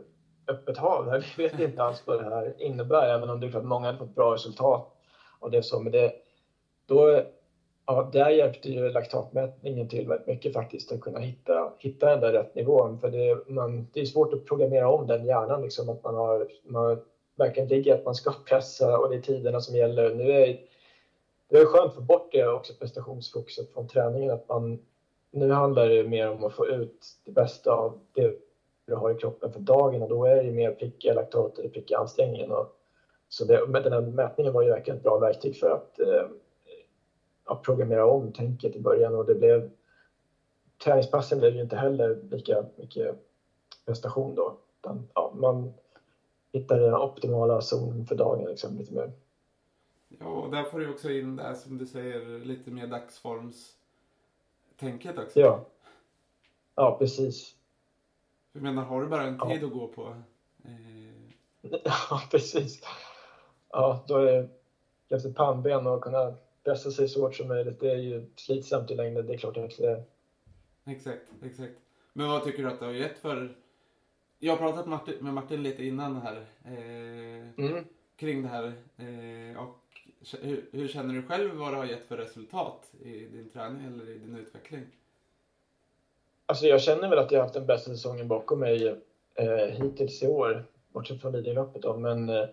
öppet hav. Här. Vi vet inte alls vad det här innebär, även om det är klart många hade fått bra resultat och det så. Men det, då, ja, där hjälpte ju laktatmätningen till väldigt mycket faktiskt att kunna hitta, hitta den där rätt nivån. För det, man, det är svårt att programmera om den hjärnan, liksom, att man har, man verkligen ligger att man ska pressa och det är tiderna som gäller. Nu är det är skönt att få bort det också prestationsfokuset från träningen. Att man, nu handlar det mer om att få ut det bästa av det du har i kroppen för dagen och då är det mer prickiga laktater, pricka ansträngningen. Och, så det, men den här mätningen var ju verkligen ett bra verktyg för att, eh, att programmera om tänket i början och det blev träningspassen blev ju inte heller lika mycket prestation då. Utan, ja, man, hitta den optimala zonen för dagen liksom, lite mer. Ja, och där får du också in det som du säger, lite mer dagsformstänket också. Ja, ja precis. Jag menar, har du bara en tid ja. att gå på? Eh... Ja, precis. Ja, då är det efter pannben och kunna pressa sig så hårt som möjligt. Det är ju slitsamt i längden, det är klart att det är. Exakt, exakt. Men vad tycker du att det har gett för jag har pratat Martin, med Martin lite innan här. Eh, mm. Kring det här. Eh, och hur, hur, känner du själv vad det har gett för resultat i din träning eller i din utveckling? Alltså jag känner väl att jag har haft den bästa säsongen bakom mig eh, hittills i år. Bortsett från Lidingöloppet då. Men, eh,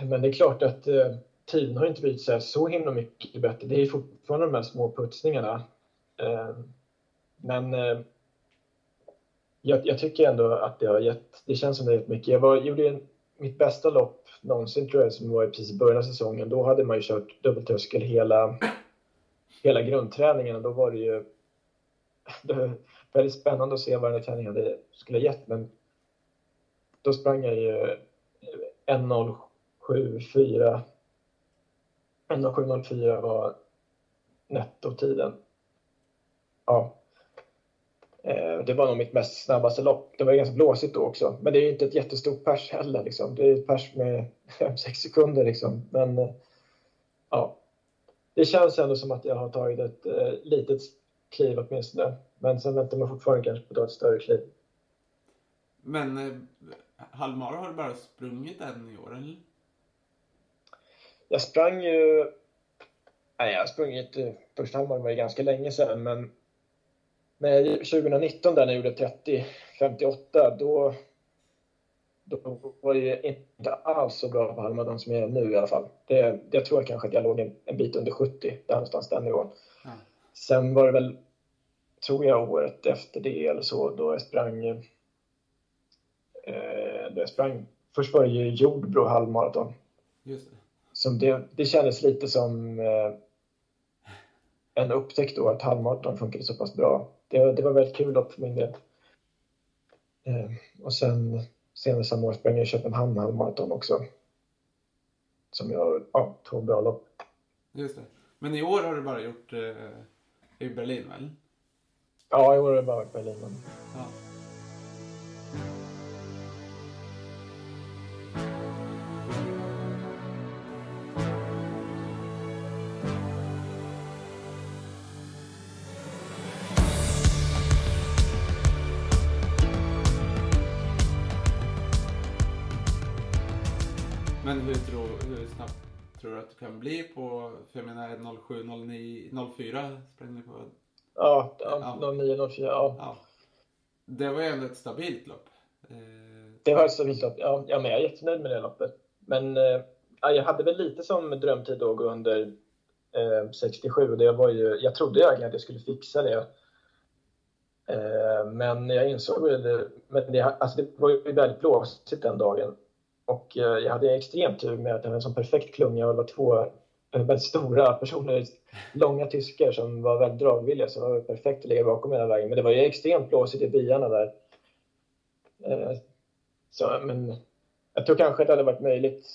men det är klart att eh, tiden har inte blivit så, så himla mycket bättre. Det är fortfarande de här små putsningarna. Eh, men eh, jag, jag, tycker ändå att det har gett, det känns som det har gett mycket. Jag var, gjorde en, mitt bästa lopp någonsin tror jag som var precis i början av säsongen. Då hade man ju kört dubbeltröskel hela, hela grundträningen och då var det ju då, väldigt spännande att se vad den här träningen hade, skulle ha gett. Men då sprang jag ju 1.07,4. 1.07,04 var nettotiden. Ja. Eh, det var nog mitt mest snabbaste lopp. Det var ganska blåsigt då också. Men det är ju inte ett jättestort pers heller. Liksom. Det är ett pers med 5-6 sekunder. Liksom. Men eh, ja, det känns ändå som att jag har tagit ett eh, litet kliv åtminstone. Men sen väntar man fortfarande kanske på att ta ett större kliv. Men eh, halvmara har du bara sprungit en i år, eller? Jag sprang ju... Nej, jag har sprungit... Första halvmaran var ju ganska länge sedan, men men 2019 där när jag gjorde 30-58, då, då var jag inte alls så bra på halvmaraton som jag är nu i alla fall. Det, jag tror kanske att jag låg en, en bit under 70, där någonstans den nivån. Ja. Sen var det väl, tror jag, året efter det eller så, då jag sprang... Eh, då jag sprang först var det ju Jordbro halvmaraton. Just det. Som det, det kändes lite som eh, en upptäckt då att halvmaraton funkade så pass bra det, det var väldigt kul lopp för min del. Och sen senare samma år sprang jag Köpenhamn halvmaraton också. Som jag, ja, två bra lopp. Just det. Men i år har du bara gjort eh, i Berlin väl? Ja, i år har det bara varit Berlin. Men... Ja. Kan bli på, för jag menar 07, 09, 04 sprang ni på? Ja, ja. 09, 04, ja. ja. Det var ju ändå ett stabilt lopp. Eh, det var ett stabilt lopp, ja. ja men jag är jättenöjd med det loppet. Men eh, ja, jag hade väl lite som drömtid då gå under eh, 67. Det var ju, jag trodde verkligen att jag skulle fixa det. Eh, men jag insåg väl, men det, alltså det var ju väldigt blåsigt den dagen. Och eh, jag hade extremt tur med att jag hade en sån perfekt klunga och det var två eh, väldigt stora personer, långa tyskar som var väldigt dragvilliga så det var perfekt att ligga bakom hela vägen. Men det var ju extremt blåsigt i byarna där. Eh, så, men jag tror kanske att det hade varit möjligt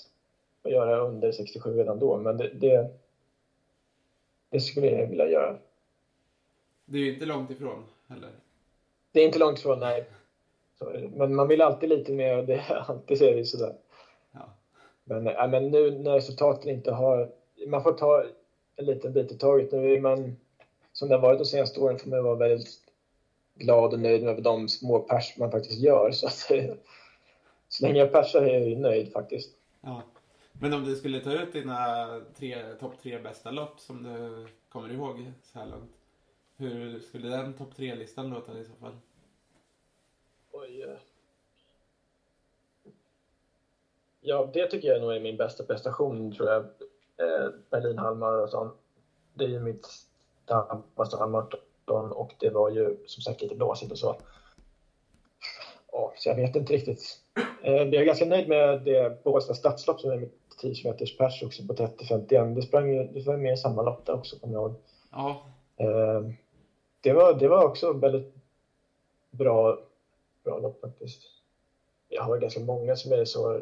att göra under 67 redan då, men det, det, det skulle jag vilja göra. Det är ju inte långt ifrån heller. Det är inte långt ifrån, nej. Så, men man vill alltid lite mer och det är alltid så är det sådär. Men, äh, men nu när resultaten inte har... Man får ta en liten bit i taget. Nu är man, som det har varit de senaste åren, får man vara väldigt glad och nöjd med de små pers man faktiskt gör. Så, att, så länge jag persar är jag nöjd faktiskt. Ja. Men om du skulle ta ut dina tre, topp tre bästa lopp som du kommer ihåg så här långt. Hur skulle den topp tre-listan låta i så fall? Oj. Eh. Ja, det tycker jag nog är min bästa prestation, tror jag. Eh, Berlin halvmaraton. Det är ju mitt snabbaste halvmaraton och det var ju som sagt lite blåsigt och så. Ja, så jag vet inte riktigt. Eh, jag är ganska nöjd med det Båstad stadslopp som är mitt 10 km pers också på 30-51. Det sprang ju det var med i samma lopp där också, kommer jag ihåg. Ja. Eh, det, var, det var också väldigt bra, bra lopp faktiskt. Jag har ganska många som är så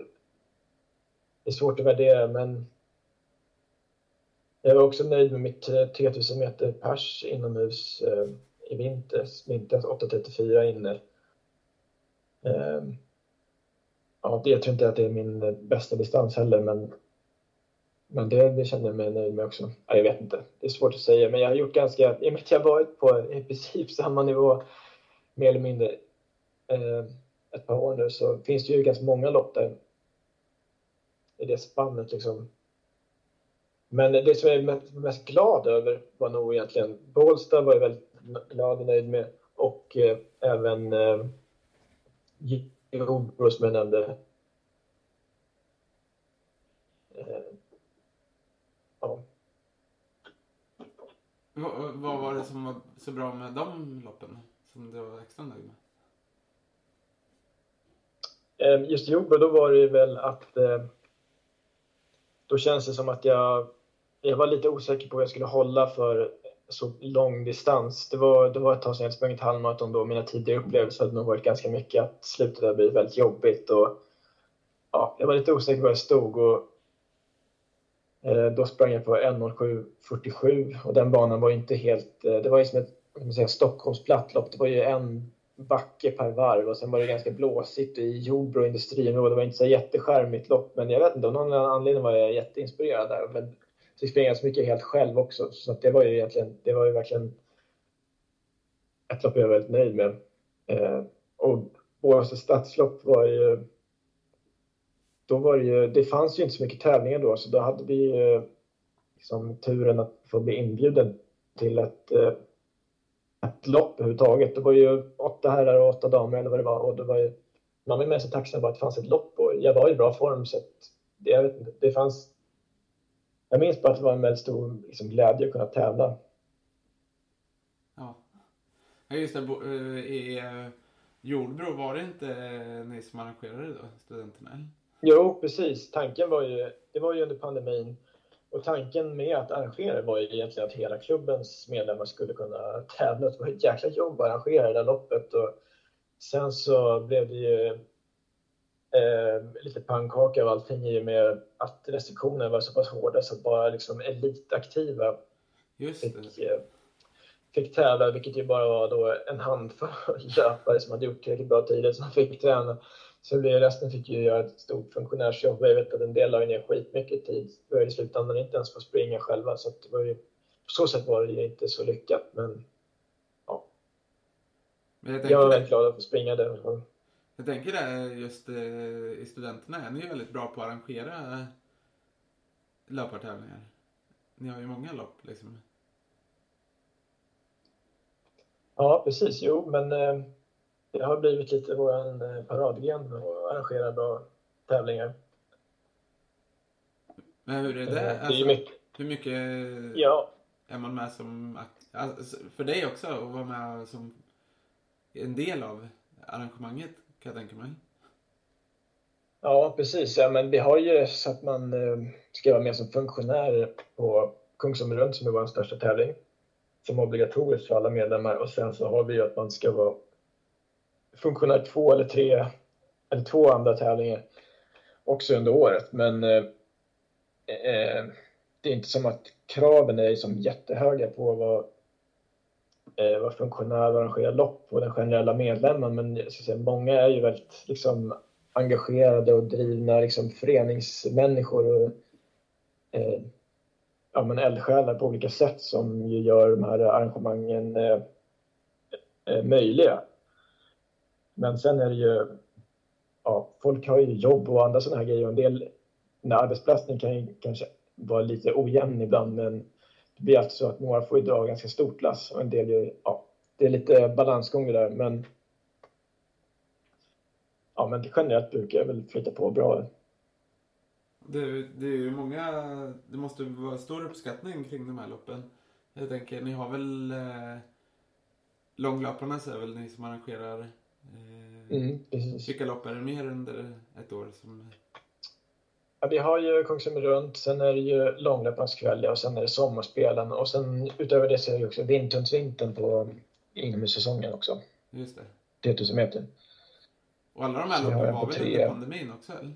det är svårt att värdera, men jag var också nöjd med mitt eh, 3000 meter pers inomhus eh, i vinters, vinters 8.34 inne. Eh, ja, det, jag tror inte att det är min eh, bästa distans heller, men, men det, det känner jag mig nöjd med också. Ja, jag vet inte, det är svårt att säga, men jag har gjort ganska, i och med att jag har varit på i princip samma nivå mer eller mindre eh, ett par år nu så finns det ju ganska många lopp där i det spannet liksom. Men det som jag är mest glad över var nog egentligen Bålsta var jag väldigt glad och nöjd med och eh, även eh, Jordbro som jag nämnde. Eh, ja. Vad, vad var det som var så bra med de loppen som du var extra nöjd med? Eh, just Jordbro, då var det väl att eh, då känns det som att jag, jag var lite osäker på vad jag skulle hålla för så lång distans. Det var, det var ett tag sedan jag sprungit halvmaraton då. Mina tidigare upplevelser hade nog varit ganska mycket att slutet hade blivit väldigt jobbigt. Och, ja, jag var lite osäker på var jag stod och eh, då sprang jag på 1.07.47 och den banan var inte helt... Eh, det var ju som ett Stockholmsplattlopp. säga, Stockholms plattlopp. Det var ju en backe per varv och sen var det ganska blåsigt i Jordbro och. Det var inte så jätteskärmigt lopp men jag vet inte, av någon anledning var jag jätteinspirerad där. Men fick jag så mycket helt själv också så det var ju egentligen, det var ju verkligen ett lopp jag var väldigt nöjd med. Eh, och Borås stadslopp var ju då var det ju, det fanns ju inte så mycket tävlingar då så då hade vi ju eh, liksom turen att få bli inbjuden till ett eh, ett lopp överhuvudtaget. Det var ju åtta herrar och åtta damer eller vad det var. Och det var ju, man var med så tacksam bara att det fanns ett lopp och jag var i bra form så att det, jag vet inte, det fanns... Jag minns bara att det var en väldigt stor liksom, glädje att kunna tävla. Ja. Ja just det, eh, i eh, Jordbro var det inte eh, ni som arrangerade då, studenterna? Jo, precis. Tanken var ju, det var ju under pandemin och tanken med att arrangera var ju egentligen att hela klubbens medlemmar skulle kunna tävla. Det var ett jäkla jobb att arrangera det där loppet. Och sen så blev det ju eh, lite pannkaka av allting i och med att restriktionerna var så pass hårda så att bara liksom elitaktiva fick, eh, fick tävla, vilket ju bara var då en handfull löpare som hade gjort tillräckligt bra tider som fick träna. Så blev resten fick ju göra ett stort funktionärsjobb. Jag vet att en del la ner skitmycket tid. för i slutändan inte ens få springa själva. Så det var ju, på så sätt var det ju inte så lyckat. Men ja. Men jag, jag var väldigt glad att få springa där. Jag tänker det just eh, i studenterna är ni väldigt bra på att arrangera löpartävlingar. Ni har ju många lopp liksom. Ja, precis. Jo, men eh, det har blivit lite vår eh, paradgren att arrangera bra tävlingar. Men hur är det? Eh, alltså, mycket... Hur mycket ja. är man med som... Alltså, för dig också att vara med som en del av arrangemanget kan jag tänka mig. Ja, precis. Ja, men vi har ju så att man eh, ska vara med som funktionär på Kungsholmen runt som är vår största tävling. Som är obligatoriskt för alla medlemmar och sen så har vi ju att man ska vara funktionär två eller tre eller två andra tävlingar också under året. Men eh, eh, det är inte som att kraven är som jättehöga på vad, eh, vad funktionär arrangerar lopp och den generella medlemmen. Men jag ska säga, många är ju väldigt liksom, engagerade och drivna liksom, föreningsmänniskor och eh, ja, men eldsjälar på olika sätt som ju gör de här arrangemangen eh, eh möjliga. Men sen är det ju, ja, folk har ju jobb och andra sådana här grejer och en del, när arbetsbelastningen kan ju kanske vara lite ojämn ibland men det blir alltid så att några får ju dra ganska stort lass och en del ju, ja, det är lite balansgång det där men ja, men generellt brukar jag väl flytta på bra. Det, det är ju många, det måste vara stor uppskattning kring de här loppen. Jag tänker, ni har väl eh, långlöparna så är väl ni som arrangerar Eh, mm, Vilka lopp är det mer under ett år? Som... Ja, vi har ju Kungsholmen runt, sen är det ju långlöparnas och sen är det sommarspelen och sen utöver det så är det också Vindtunsvintern på inomhussäsongen också. Just det. 3000 meter. Och alla de här loppen var väl under pandemin också? Eller?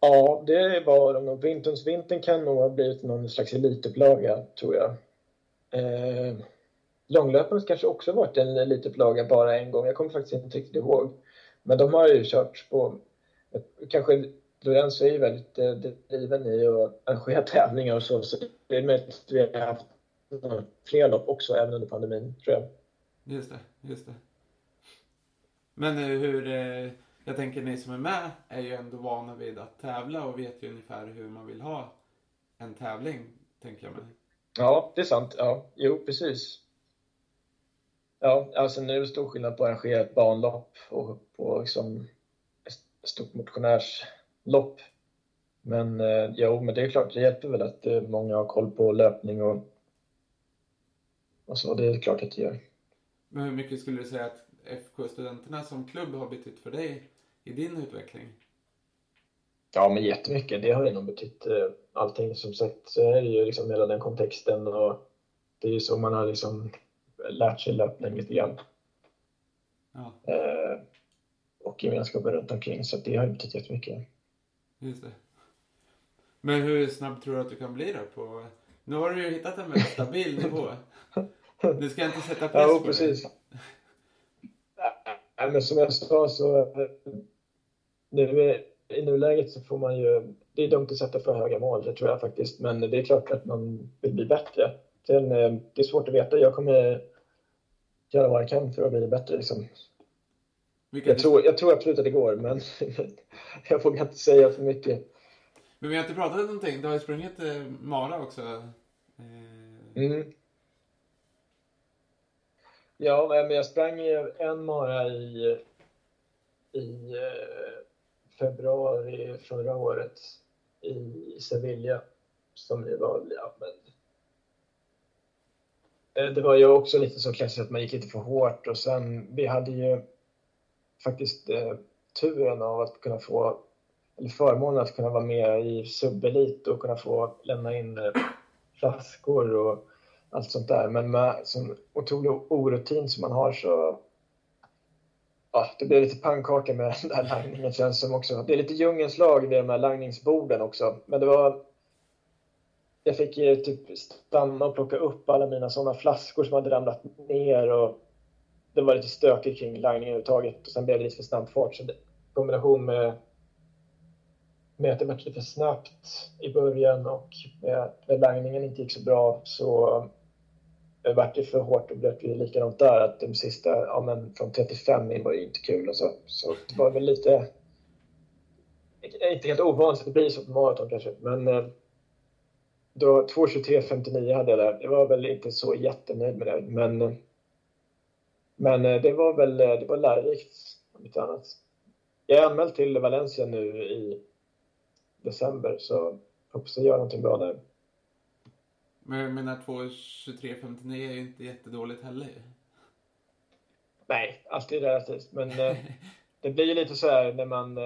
Ja, det var de. Vintern kan nog ha blivit någon slags elitupplaga, tror jag. Eh, Långlöparna kanske också varit en elitupplaga bara en gång. Jag kommer faktiskt inte riktigt ihåg. Men de har ju kört på... Kanske Lorenzo är ju väldigt eh, driven i att arrangera tävlingar och så. Så det är möjligt att vi har haft fler lopp också även under pandemin, tror jag. Just det, just det. Men eh, hur... Eh, jag tänker ni som är med är ju ändå vana vid att tävla och vet ju ungefär hur man vill ha en tävling, tänker jag mig. Ja, det är sant. Ja, jo, precis. Ja, alltså nu är det stor skillnad på att arrangera ett banlopp och på liksom ett stort motionärslopp. Men eh, jo, men det är klart, det hjälper väl att eh, många har koll på löpning och, och så. Det är klart att det gör. Men hur mycket skulle du säga att FK-studenterna som klubb har betytt för dig i din utveckling? Ja, men jättemycket. Det har ju nog betytt eh, allting. Som sagt så är det ju liksom hela den kontexten och det är ju så man har liksom lärt sig löpning lite grann. Ja, Eh, och gemenskapen runt omkring. Så det har ju betytt jättemycket. just det. Men hur snabb tror du att du kan bli då? På... Nu har du ju hittat en väldigt stabil nivå. Du ska inte sätta press Ja, på precis. dig. Nej, men som jag sa så nu i nuläget så får man ju, det är dumt att sätta för höga mål, det tror jag faktiskt, men det är klart att man vill bli bättre. Sen, eh, det är svårt att veta, jag kommer göra vad jag kan för att bli bättre. Liksom. Jag, tror, jag tror absolut att det går, men jag vågar inte säga för mycket. Men vi har inte pratat om någonting. Du har ju sprungit eh, Mara också. Eh, Mm. Ja, men jag sprang en mara i, i februari förra året i Sevilla. Som var, ja men... Eh, det var ju också lite så klassiskt att man gick lite för hårt och sen, vi hade ju faktiskt eh, turen av att kunna få, eller förmånen att kunna vara med i subelit och kunna få lämna in eh, flaskor och allt sånt där. Men med sån otrolig orutin som man har så ja, det blir lite pannkaka med den där langningen känns som också. Det är lite djungelns lag de här langningsborden också. Men det var jag fick ju typ stanna och plocka upp alla mina sådana flaskor som hade ramlat ner och det var lite stökigt kring langningen överhuvudtaget och sen blev det lite för snabb fart. Så det, i kombination med, med att det var lite för snabbt i början och med att langningen inte gick så bra så det vart det för hårt och blev likadant där att de sista, ja men från 35 in var ju inte kul och så. Så det var väl lite, inte helt ovanligt att det blir så på maraton kanske, men eh, då 2.23.59 hade jag där. Jag var väl inte så jättenöjd med det, men men eh, det var väl eh, det var lärorikt om inte annat. Jag är anmäld till Valencia nu i december så hoppas jag gör någonting bra där. men jag menar 2.23.59 är ju inte jättedåligt heller. Nej, alltid relativt. Men eh, det blir ju lite så här när man...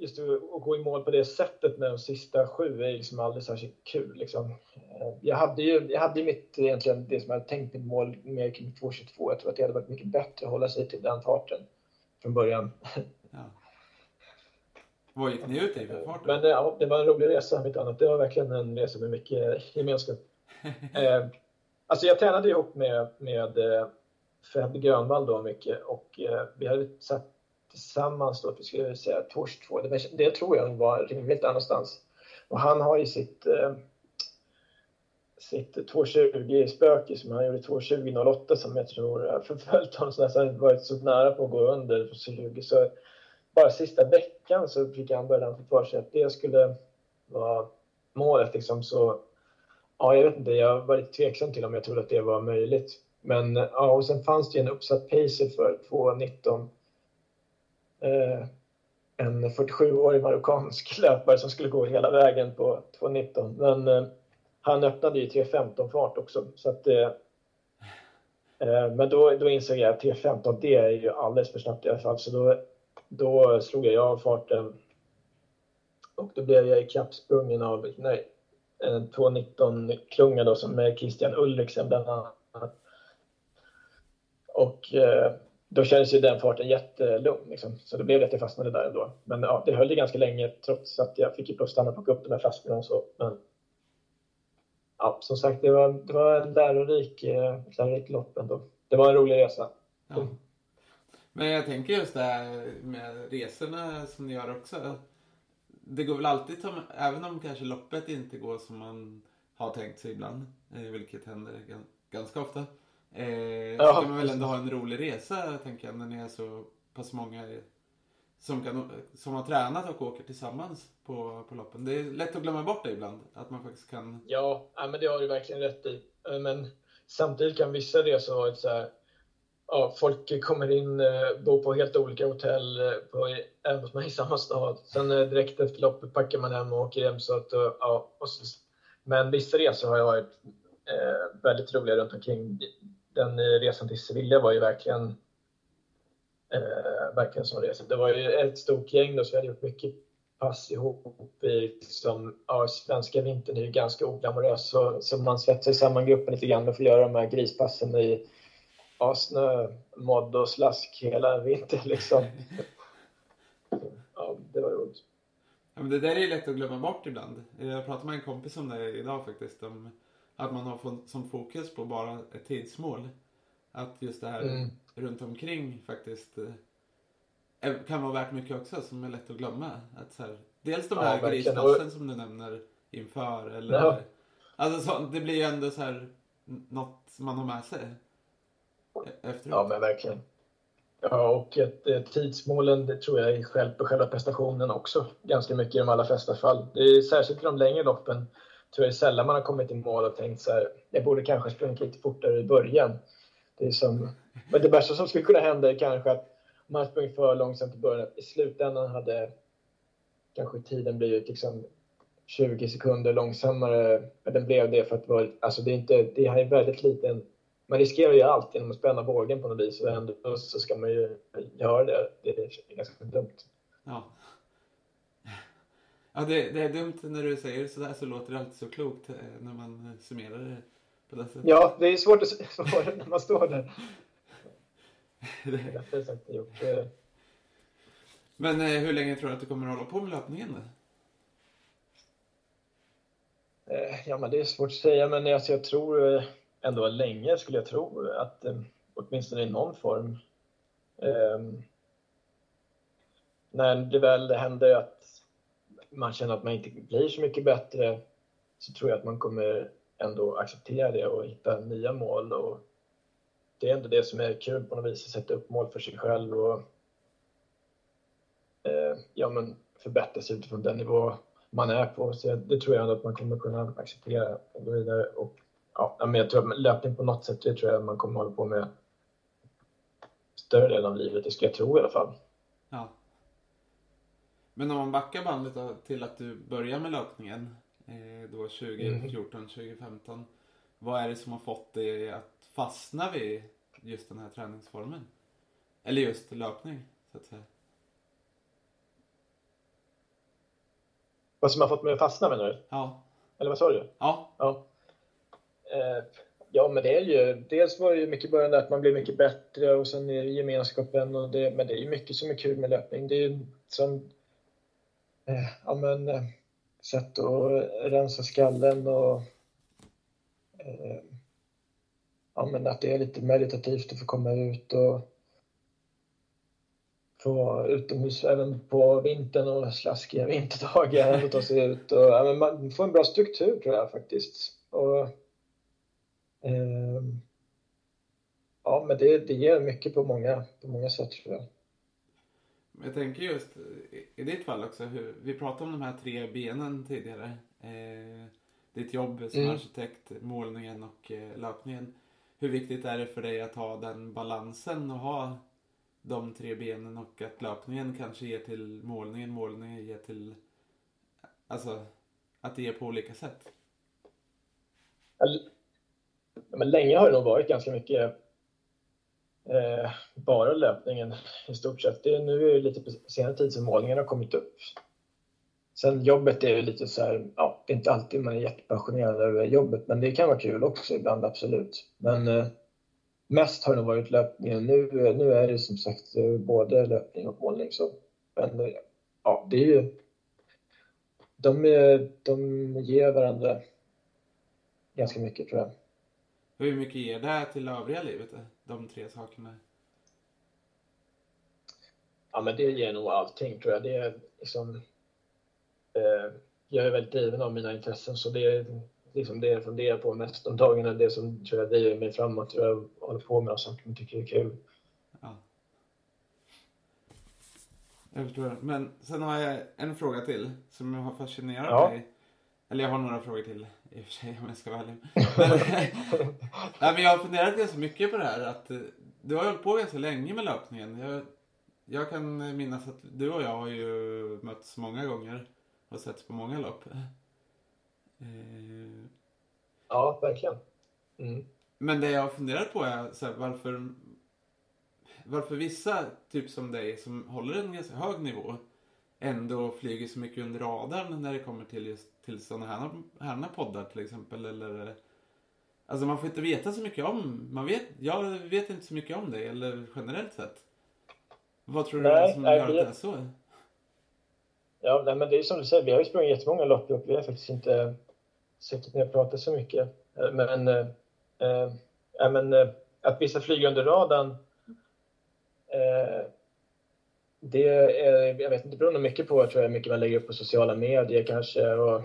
Just att gå i mål på det sättet med de sista sju är liksom aldrig särskilt kul. Liksom. Eh, jag hade ju jag hade mitt, egentligen det som jag hade tänkt mitt mål med kring 2.22. Jag tror att det hade varit mycket bättre att hålla sig till den farten från början. Ja. Vad gick ni ut i för fart? Men eh, ja, det var en rolig resa, om inte annat. Det var verkligen en resa med mycket gemenskap. Eh, alltså jag tränade ihop med, med Fred Grönvall då mycket och eh, vi hade satt tillsammans då att vi skulle säga Tors 2. Det, det tror jag var rimligt där någonstans. Och han har ju sitt, eh, sitt 2.20-spöke som han gjorde 2.20.08 som jag tror har förföljt honom så nästan varit så nära på att gå under på 20 så bara sista veckan så fick han börja få för sig att det skulle vara målet liksom så ja, jag vet inte, jag var lite tveksam till om jag trodde att det var möjligt. Men ja, och sen fanns det ju en uppsatt pacer för 2.19. Eh, en 47-årig marockansk löpare som skulle gå hela vägen på 2.19. Men eh, han öppnade ju 3.15 fart också. Så att, eh, eh, men då, då insåg jag att 3.15 det är ju alldeles för snabbt i alla fall. Så då, då slog jag av farten. Och då blev jag ikappsprungen av nej, en 2.19-klunga då som är Christian Ulriksen bland annat. Och eh, då kändes ju den farten jättelugn. Liksom. Så det blev det att jag fastnade där ändå. Men ja, det höll ju ganska länge trots att jag fick ju lov stanna och plocka upp de här flaskorna och så. Men ja, som sagt, det var, det var en lärorik, eh, ett lärorikt lopp ändå. Det var en rolig resa. Ja. Men jag tänker just det här med resorna som ni gör också. Det går väl alltid, som, även om kanske loppet inte går som man har tänkt sig ibland, eh, vilket händer ganska ofta. Eh, Ja, ska man väl ändå ha en rolig resa, tänker jag, när ni är så pass många som, kan, som har tränat och åker tillsammans på, på loppen. Det är lätt att glömma bort det ibland, att man faktiskt kan... Ja, ja, men det har du verkligen rätt i. Eh, Men samtidigt kan vissa resor ha ett så här... Ja, folk kommer in, eh, bor på helt olika hotell, eh, på, även hos mig i samma stad. Sen direkt efter loppet packar man hem och åker hem. Så att, ja, men vissa resor har ju varit eh, väldigt roliga runt omkring. Den eh, resan till Sevilla var ju verkligen Eh, verkligen som resa. Det var ju ett stort gäng då, så vi hade gjort mycket pass ihop i liksom, ja, svenska vintern är ju ganska oglamorös så, så man svetsar samman gruppen lite grann och får göra de här grispassen i ja, snö, modd och slask hela vintern liksom. ja, det var roligt. Ja, men det där är lätt att glömma bort ibland. Jag pratade med en kompis om det idag faktiskt. De att man har fått som fokus på bara ett tidsmål. Att just det här mm. runt omkring faktiskt eh, kan vara värt mycket också som är lätt att glömma. Att så här, dels de här ja, grispassen som du nämner inför. Eller, ja. alltså, så, det blir ju ändå så här något man har med sig efteråt. Ja men verkligen. Ja, och ett, ett tidsmålen det tror jag hjälper själva prestationen också ganska mycket i de allra flesta fall. Det är särskilt i de längre loppen tror jag är sällan man har kommit i mål och tänkt så här, jag borde kanske sprungit lite fortare i början. Det är som, men det värsta som skulle kunna hända är kanske att om man har sprungit för långsamt i början, i slutändan hade kanske tiden blivit liksom 20 sekunder långsammare. Men den blev det för att det var, alltså det är inte, det här är väldigt liten man riskerar ju allt genom att spänna bågen på något vis och ändå så ska man ju göra det. Det är ganska dumt. Ja. Ja, det, det är dumt när du säger sådär så låter det alltid så klokt eh, när man summerar det på det sättet. Ja, det är svårt att svara när man står där. det sagt gjort. Men eh, hur länge tror du att du kommer att hålla på med löpningen? Eh, ja, men det är svårt att säga, men alltså, jag tror ändå länge skulle jag tro att eh, åtminstone i någon form. Eh, när det väl händer att man känner att man inte blir så mycket bättre så tror jag att man kommer ändå acceptera det och hitta nya mål. Och det är ändå det som är kul på något vis, att sätta upp mål för sig själv och eh, ja, men förbättra sig utifrån den nivå man är på. Så det tror jag ändå att man kommer kunna acceptera och gå vidare. Och ja, men jag tror att löpning på något sätt, det tror jag man kommer hålla på med större delen av livet, det skulle jag tro i alla fall. Ja. Men om man backar bandet till att du börjar med löpningen, eh, då 2014, mm. 2015. Vad är det som har fått dig att fastna vid just den här träningsformen? Eller just löpning, så att säga. Vad som har fått mig att fastna menar du? Ja. Eller vad sa du? Ja. ja. Eh, ja, men det är ju, dels var det ju mycket början att man blir mycket bättre och sen är det gemenskapen och det, men det är ju mycket som är kul med löpning. Det är ju som, Eh, ja men, eh, sätt att rensa skallen och eh, ja men att det är lite meditativt att få komma ut och få vara utomhus även på vintern och slaskiga vinterdagar och ta sig ut och ja, men man får en bra struktur tror jag faktiskt. Och, Eh, ja, men det, det ger mycket på många, på många sätt tror jag. Jag tänker just i ditt fall också, hur, vi pratade om de här tre benen tidigare. Eh, ditt jobb som mm. arkitekt, målningen och eh, löpningen. Hur viktigt är det för dig att ha den balansen och ha de tre benen och att löpningen kanske ger till målningen, målningen ger till... Alltså, att det ger på olika sätt? men länge har det nog varit ganska mycket eh, bara löpningen i stort sett. Det är nu är det lite på senare tid som målningen har kommit upp. Sen jobbet är ju lite så här, ja, det är inte alltid man är jättepassionerad över jobbet, men det kan vara kul också ibland, absolut. Men eh, mest har det nog varit löpningen. Nu, nu är det som sagt eh, både löpning och målning. Så, men ja, det är ju... De, de ger varandra ganska mycket tror jag. Hur mycket ger det till övriga livet, de tre sakerna? Ja, men det ger nog allting tror jag. Det är liksom, eh, jag är väldigt driven av mina intressen så det är liksom det jag funderar på mest om dagarna. Det som tror jag driver mig framåt, tror jag håller på med och sånt man tycker är kul. Ja. Jag förstår. Men sen har jag en fråga till som har fascinerat ja. mig eller jag har några frågor till i och för sig om jag ska vara ärlig. Men, nej, men jag har funderat ganska mycket på det här. Att, eh, du har hållit på ganska länge med löpningen. Jag, jag kan minnas att du och jag har ju mötts många gånger och setts på många lopp. Eh, ja, verkligen. Mm. Men det jag har funderat på är så här, varför... varför vissa, typ som dig, som håller en ganska hög nivå, ändå flyger så mycket under radarn när det kommer till just till sådana här, här poddar till exempel. Eller, alltså man får inte veta så mycket om, man vet, jag vet inte så mycket om det, eller generellt sett. Vad tror du Nej, är som nej, gör att det- är så? Ja, nej, men det är som du säger, vi har ju sprungit jättemånga lopp och vi har faktiskt inte suttit ner och pratat så mycket. Eh, Men, eh, ja, men eh, att vissa flyger under radarn, det är, jag vet inte, det beror nog mycket på tror jag, mycket man lägger upp på sociala medier kanske. Och,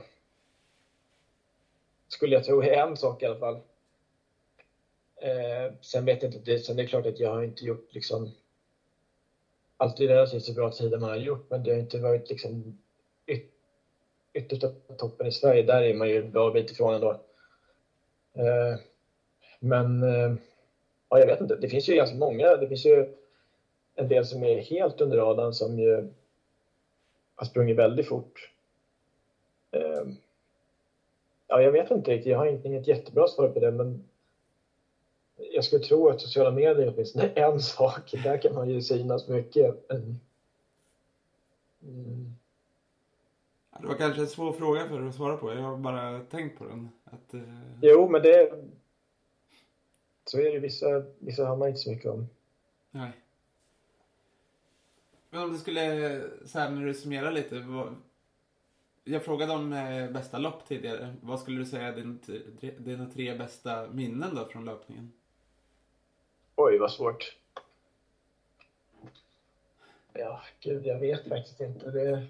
skulle jag tro är en sak i alla fall. Eh, sen vet jag inte, det, sen är det klart att jag har inte gjort liksom alltid relativt så bra tider man har gjort, men det har inte varit liksom yt, yttersta toppen i Sverige. Där är man ju en bra bit ifrån ändå. Eh, men eh, ja, jag vet inte, det finns ju ganska många. Det finns ju en del som är helt under radarn som ju har sprungit väldigt fort. Eh, ja, jag vet inte riktigt, jag har inte inget jättebra svar på det, men jag skulle tro att sociala medier är åtminstone en sak. Där kan man ju synas mycket. Mm, Ja, Det var kanske en svår fråga för dig att svara på. Jag har bara tänkt på den. Att, eh, jo, men det... Så är det. Vissa, vissa har man inte så mycket om. nej. Men om du skulle, så här när du summerar lite. Vad, jag frågade om eh, bästa lopp tidigare. Vad skulle du säga är din, tre- dina tre bästa minnen då från löpningen? Oj, vad svårt. Ja, gud, jag vet faktiskt inte. Det...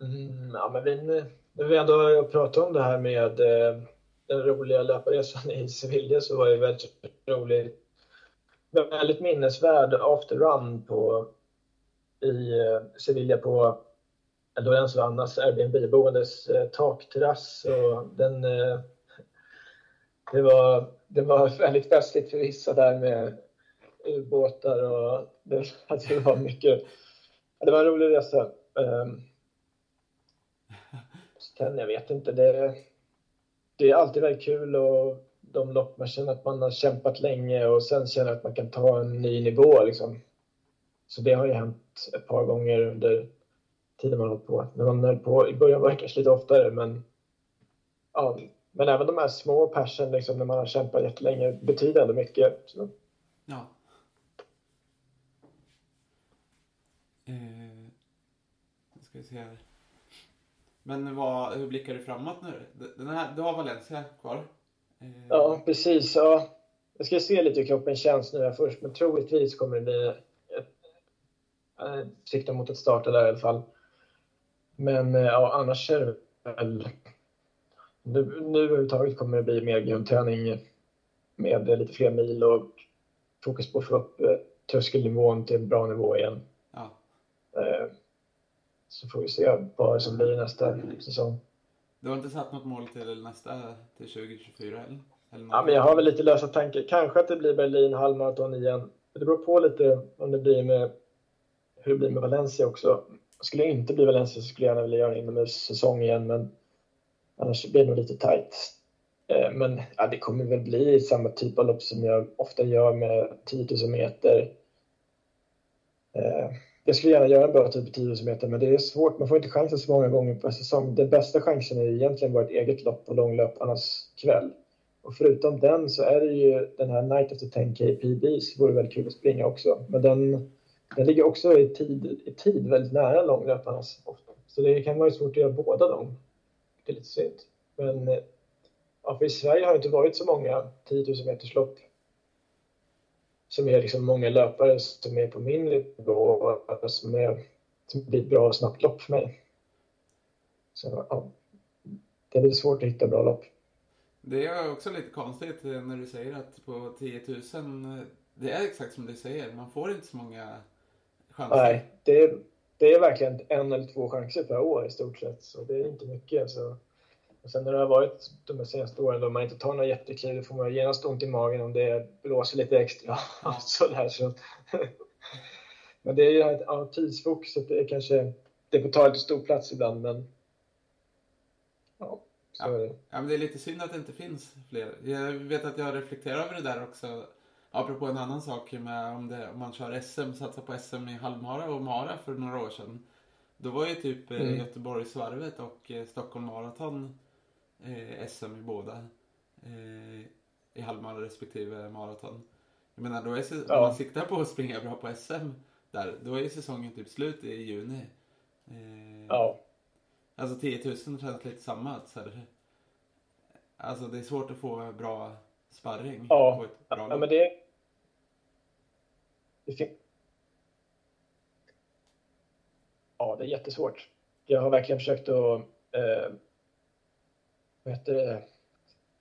Mm, ja, men vi, när vi ändå pratar pratat om det här med eh, den roliga löparresan i Sevilla så var det väldigt roligt. Väldigt minnesvärd after run på, i eh, Sevilla på Lorenzo Annas Airbnb-boendes eh, takterrass. Och den, eh, det, var, det var väldigt festligt för vissa där med ubåtar och det, det var mycket. Det var en rolig resa. Ehm, sen, jag vet inte, det, det är alltid väldigt kul och de lopp man känner att man har kämpat länge och sen känner att man kan ta en ny nivå liksom. Så det har ju hänt ett par gånger under tiden man hållit på. När man höll på i början var det kanske lite oftare men ja, men även de här små persen liksom, när man har kämpat jättelänge betyder ändå mycket. Så, Ja. Eh, ska vi se här. Men vad, hur blickar du framåt nu? Den här, du har Valencia kvar. Eh, ja, precis. Ja. Jag ska se lite hur kroppen känns nu här först, men troligtvis kommer det bli ett, äh, sikta mot att starta där i alla fall. Men eh, ja, annars är det väl... Nu, nu överhuvudtaget kommer det bli mer grundträning med lite fler mil och fokus på att få upp eh, tröskelnivån till en bra nivå igen. Ja. Eh, Så får vi se vad som blir nästa säsong. Du har inte satt något mål till nästa, till 2024 eller? eller Ja, men jag har väl lite lösa tankar. Kanske att det blir Berlin halvmaraton igen. Det beror på lite om det blir med hur det blir med Valencia också. Skulle det inte bli Valencia så skulle jag gärna vilja göra en inomhussäsong igen, men annars blir det nog lite tajt. Eh, men ja, det kommer väl bli samma typ av lopp som jag ofta gör med 10 000 meter. Eh, jag skulle gärna göra en bra typ av 10 000 meter, men det är svårt. Man får inte chansen så många gånger per säsong. Den bästa chansen är egentligen vårt eget lopp på långlöparnas kväll. Och förutom den så är det ju den här Night of the 10K så vore väldigt kul att springa också. Men den, den ligger också i tid, i tid väldigt nära långlöparnas ofta. Så det kan vara svårt att göra båda dem. Det är lite synd. Men eh, ja, för i Sverige har det inte varit så många 10 000 meters lopp som är liksom många löpare som är på min nivå och som, är, som blir ett bra och snabbt lopp för mig. Så ja, det är lite svårt att hitta bra lopp. Det är också lite konstigt eh, när du säger att på 10 000, eh, det är exakt som du säger, man får inte så många chanser. Nej, det är, det är verkligen en eller två chanser per år i stort sett, så det är inte mycket. Så. Och sen när det har varit de senaste åren då man inte tar några jättekliv, då får man genast ont i magen om det blåser lite extra. Ja. så där, så. men det är ju ett ja, tidsfokus, så det är kanske det får ta lite stor plats ibland, men ja, Så är det. Ja, men det är lite synd att det inte finns fler. Jag vet att jag reflekterar över det där också. Apropå en annan sak med om, det, om man kör SM, satsar på SM i halvmara och mara för några år sedan. Då var ju typ eh, Mm. Göteborgsvarvet och eh, Stockholm Marathon eh, SM i båda. Eh, I halvmara respektive maraton. Jag menar, då är Ja. om man siktar på att springa bra på SM där, då är ju säsongen typ slut i juni. Eh, Ja. Alltså 10 000 känns lite samma. Så här, alltså det är svårt att få bra sparring Ja. på ett bra Ja, men det... det. Ja, det är jättesvårt. Jag har verkligen försökt att eh, vad heter det?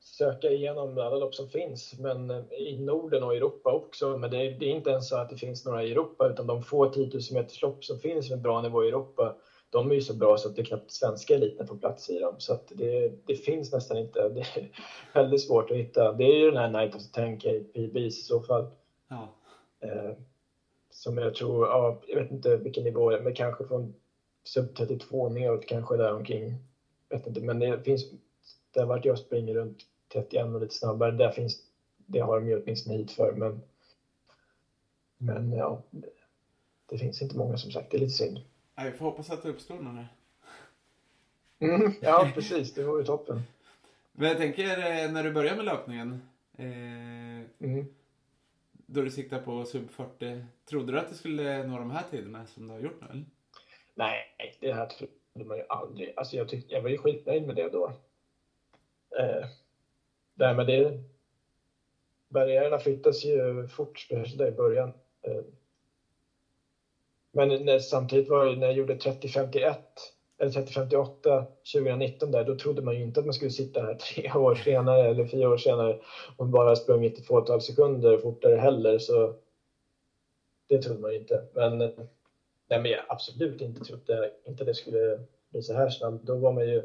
söka igenom alla lopp som finns, men eh, i Norden och Europa också. Men det är, det är inte ens så att det finns några i Europa, utan de få 10 000 meters lopp som finns med bra nivå i Europa, de är ju så bra så att det är knappt svenska eliten får plats i dem. Så det, det finns nästan inte. Det är väldigt svårt att hitta. Det är ju den här Night of the 10K PBs i så fall. Ja. Eh, som jag tror, ja, jag vet inte vilken nivå det är, men kanske från sub 32 neråt kanske där omkring. Vet inte, men det finns, där vart jag springer runt 31 och lite snabbare, där finns, det har de ju åtminstone hit för, men men ja, det, finns inte många som sagt, det är lite synd. Ja, Vi får hoppas att det uppstår någon här. Mm, ja, precis, det vore toppen. Men jag tänker eh, när du börjar med löpningen. Eh, Mm då du siktar på sub 40. Trodde du att du skulle nå de här tiderna som du har gjort nu eller? Nej, det här trodde man ju aldrig. Alltså jag, tyck, jag var ju skitnöjd med det då. Eh, där med det. Barriärerna flyttas ju fort, speciellt där i början. Eh, men när, samtidigt var det när jag gjorde 30-51 eller 3058, 2019 där, då trodde man ju inte att man skulle sitta här tre år senare eller fyra år senare och bara sprungit ett fåtal sekunder fortare heller. Så det trodde man ju inte. Men Nej, men jag absolut inte trodde inte det skulle bli så här snabbt. Då var man ju,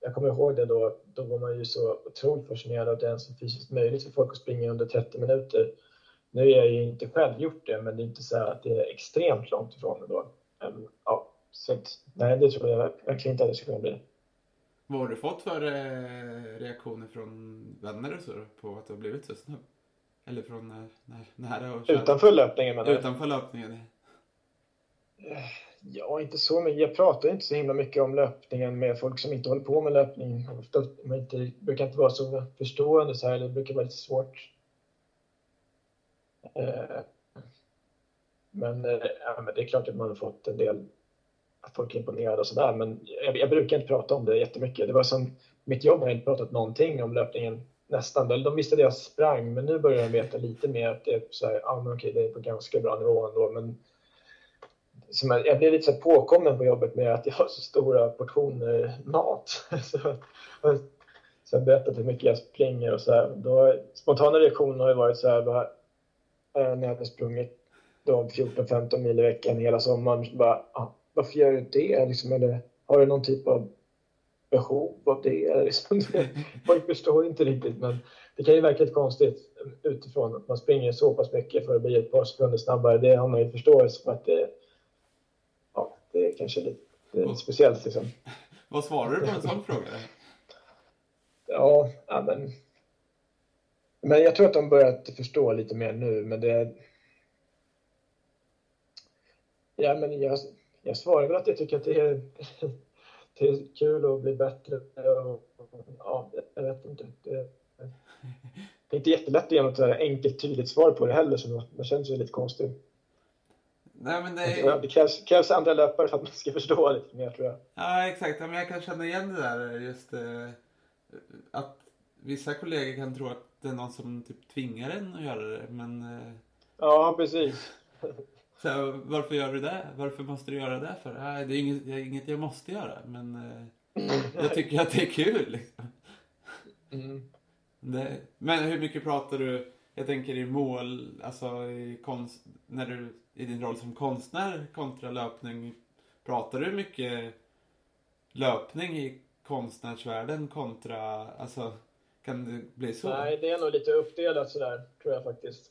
jag kommer ihåg det då, då var man ju så otroligt fascinerad av det ens är fysiskt möjligt för folk att springa under 30 minuter. Nu har jag ju inte själv gjort det, men det är inte så att det är extremt långt ifrån ändå. Men, ja, så att, nej, det tror jag verkligen inte att det skulle kunna bli. Vad har du fått för eh, reaktioner från vänner och så på att du har blivit så snabb? Eller från när, när, nära och kära? Utanför löpningen menar jag. Utanför löpningen? Ja, inte så mycket. Jag pratar inte så himla mycket om löpningen med folk som inte håller på med löpning. Ofta man inte, brukar inte vara så förstående så här. Det brukar vara lite svårt. Eh, Men, eh, ja, men det är klart att man har fått en del folk är imponerade och sådär. Men jag, jag brukar inte prata om det jättemycket. Det var som mitt jobb har jag inte pratat någonting om löpningen nästan. De visste att jag sprang, men nu börjar de veta lite mer att det är så här, ah, men okej, det är på ganska bra nivå ändå. Men som jag, jag blev lite så här påkommen på jobbet med att jag har så stora portioner mat. så, så jag berättat hur mycket jag springer och så här. Då, spontana reaktioner har ju varit så här, bara, äh, när jag hade sprungit 14-15 mil i veckan hela sommaren. Bara, ah, varför gör du det? Liksom, eller, har du någon typ av behov av det? Eller Liksom, folk förstår inte riktigt, men det kan ju verka lite konstigt utifrån att man springer så pass mycket för att bli ett par sekunder snabbare. Det har man ju förståelse för att det, ja, det är kanske lite är speciellt. Liksom. Vad svarar du på en sån fråga? Ja, ja, men... Men jag tror att de börjat förstå lite mer nu, men det... Ja, men jag, jag svarar väl att jag tycker att det är, det är kul att bli bättre. Och, ja, jag vet inte. Det, det är inte jättelätt att ge något enkelt, tydligt svar på det heller, så man, känner sig lite konstig. Nej men det är... Det krävs, krävs andra löpare för att man ska förstå lite mer, tror jag. Ja exakt, Ja, men jag kan känna igen det där just eh, att vissa kollegor kan tro att det är någon som typ tvingar en att göra det. Men eh, Ja, precis. så här, varför gör du det? Varför måste du göra det för? Nej, det är inget, det är inget jag måste göra men eh, jag tycker att det är kul. Liksom. Mm. Det, men hur mycket pratar du, jag tänker i mål, alltså i konst, när du, i din roll som konstnär kontra löpning, pratar du mycket löpning i konstnärsvärlden kontra, alltså kan det bli så? Nej, det är nog lite uppdelat sådär, tror jag faktiskt.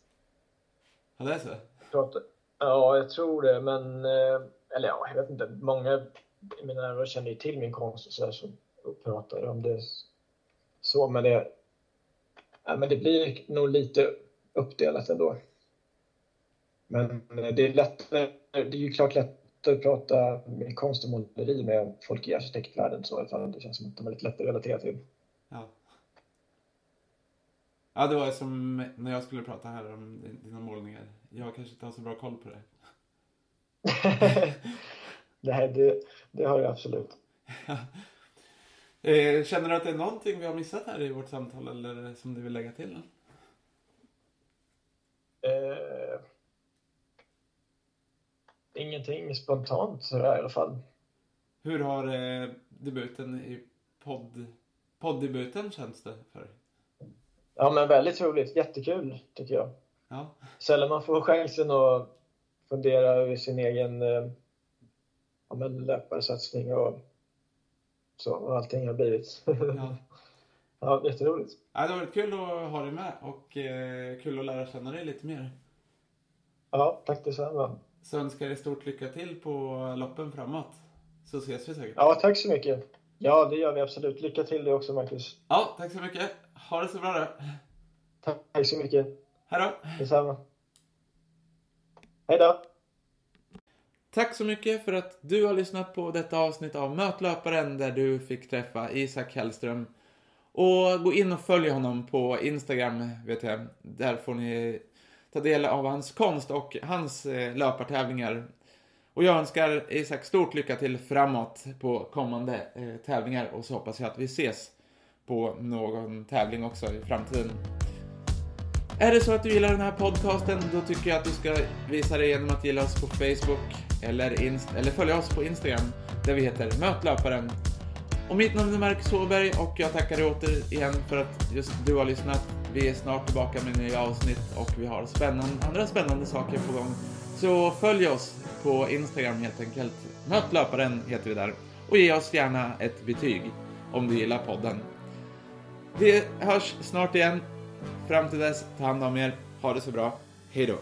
Ja, det är så? Prata. Ja, jag tror det, men... Eh, eller ja, jag vet inte. Många i mina närmare känner ju till min konst och sådär, så pratar om det så, men det, ja, men det blir nog lite uppdelat ändå. Men eh, det är lättare, det är ju klart lättare att prata med konst och måleri med folk i arkitektvärlden så i alla fall. Det känns som att de är lite lättare att relatera till. Ja. Det var som när jag skulle prata här om dina målningar. Jag kanske inte har så bra koll på det. Nej, det, det har jag absolut. Eh, känner du att det är någonting vi har missat här i vårt samtal eller som du vill lägga till? Eh, ingenting spontant sådär i alla fall. Hur har eh, debuten i podd, poddebuten känts det för dig? Ja, men väldigt roligt. Jättekul, tycker jag. Ja. Sällan man får chansen att fundera över sin egen eh, ja, men löparsatsning och så, och allting har blivit. Ja. ja, jätteroligt. Ja, det har varit kul att ha dig med och eh, kul att lära känna dig lite mer. Ja, tack detsamma. Så önskar jag dig stort lycka till på loppen framåt. Så ses vi säkert. Ja, tack så mycket. Ja, det gör vi absolut. Lycka till dig också, Marcus. Ja, tack så mycket. Ha det så bra då. Tack så mycket. Hej då. Detsamma. Hej då. Tack så mycket för att du har lyssnat på detta avsnitt av Mötlöparen där du fick träffa Isak Hellström. Och gå in och följ honom på Instagram, vet jag. Där får ni ta del av hans konst och hans eh, löpartävlingar. Och jag önskar Isak stort lycka till framåt på kommande eh, tävlingar och så hoppas jag att vi ses på någon tävling också i framtiden. Är det så att du gillar den här podcasten, då tycker jag att du ska visa det genom att gilla oss på Facebook eller, inst- eller följa oss på Instagram där vi heter Mötlöparen. Och mitt namn är Marcus Åberg och jag tackar dig återigen för att just du har lyssnat. Vi är snart tillbaka med nya avsnitt och vi har spännande, andra spännande saker på gång. Så följ oss på Instagram helt enkelt. Mötlöparen heter vi där. Och ge oss gärna ett betyg om du gillar podden. Vi hörs snart igen. Fram till dess, ta hand om er. Ha det så bra. Hej då.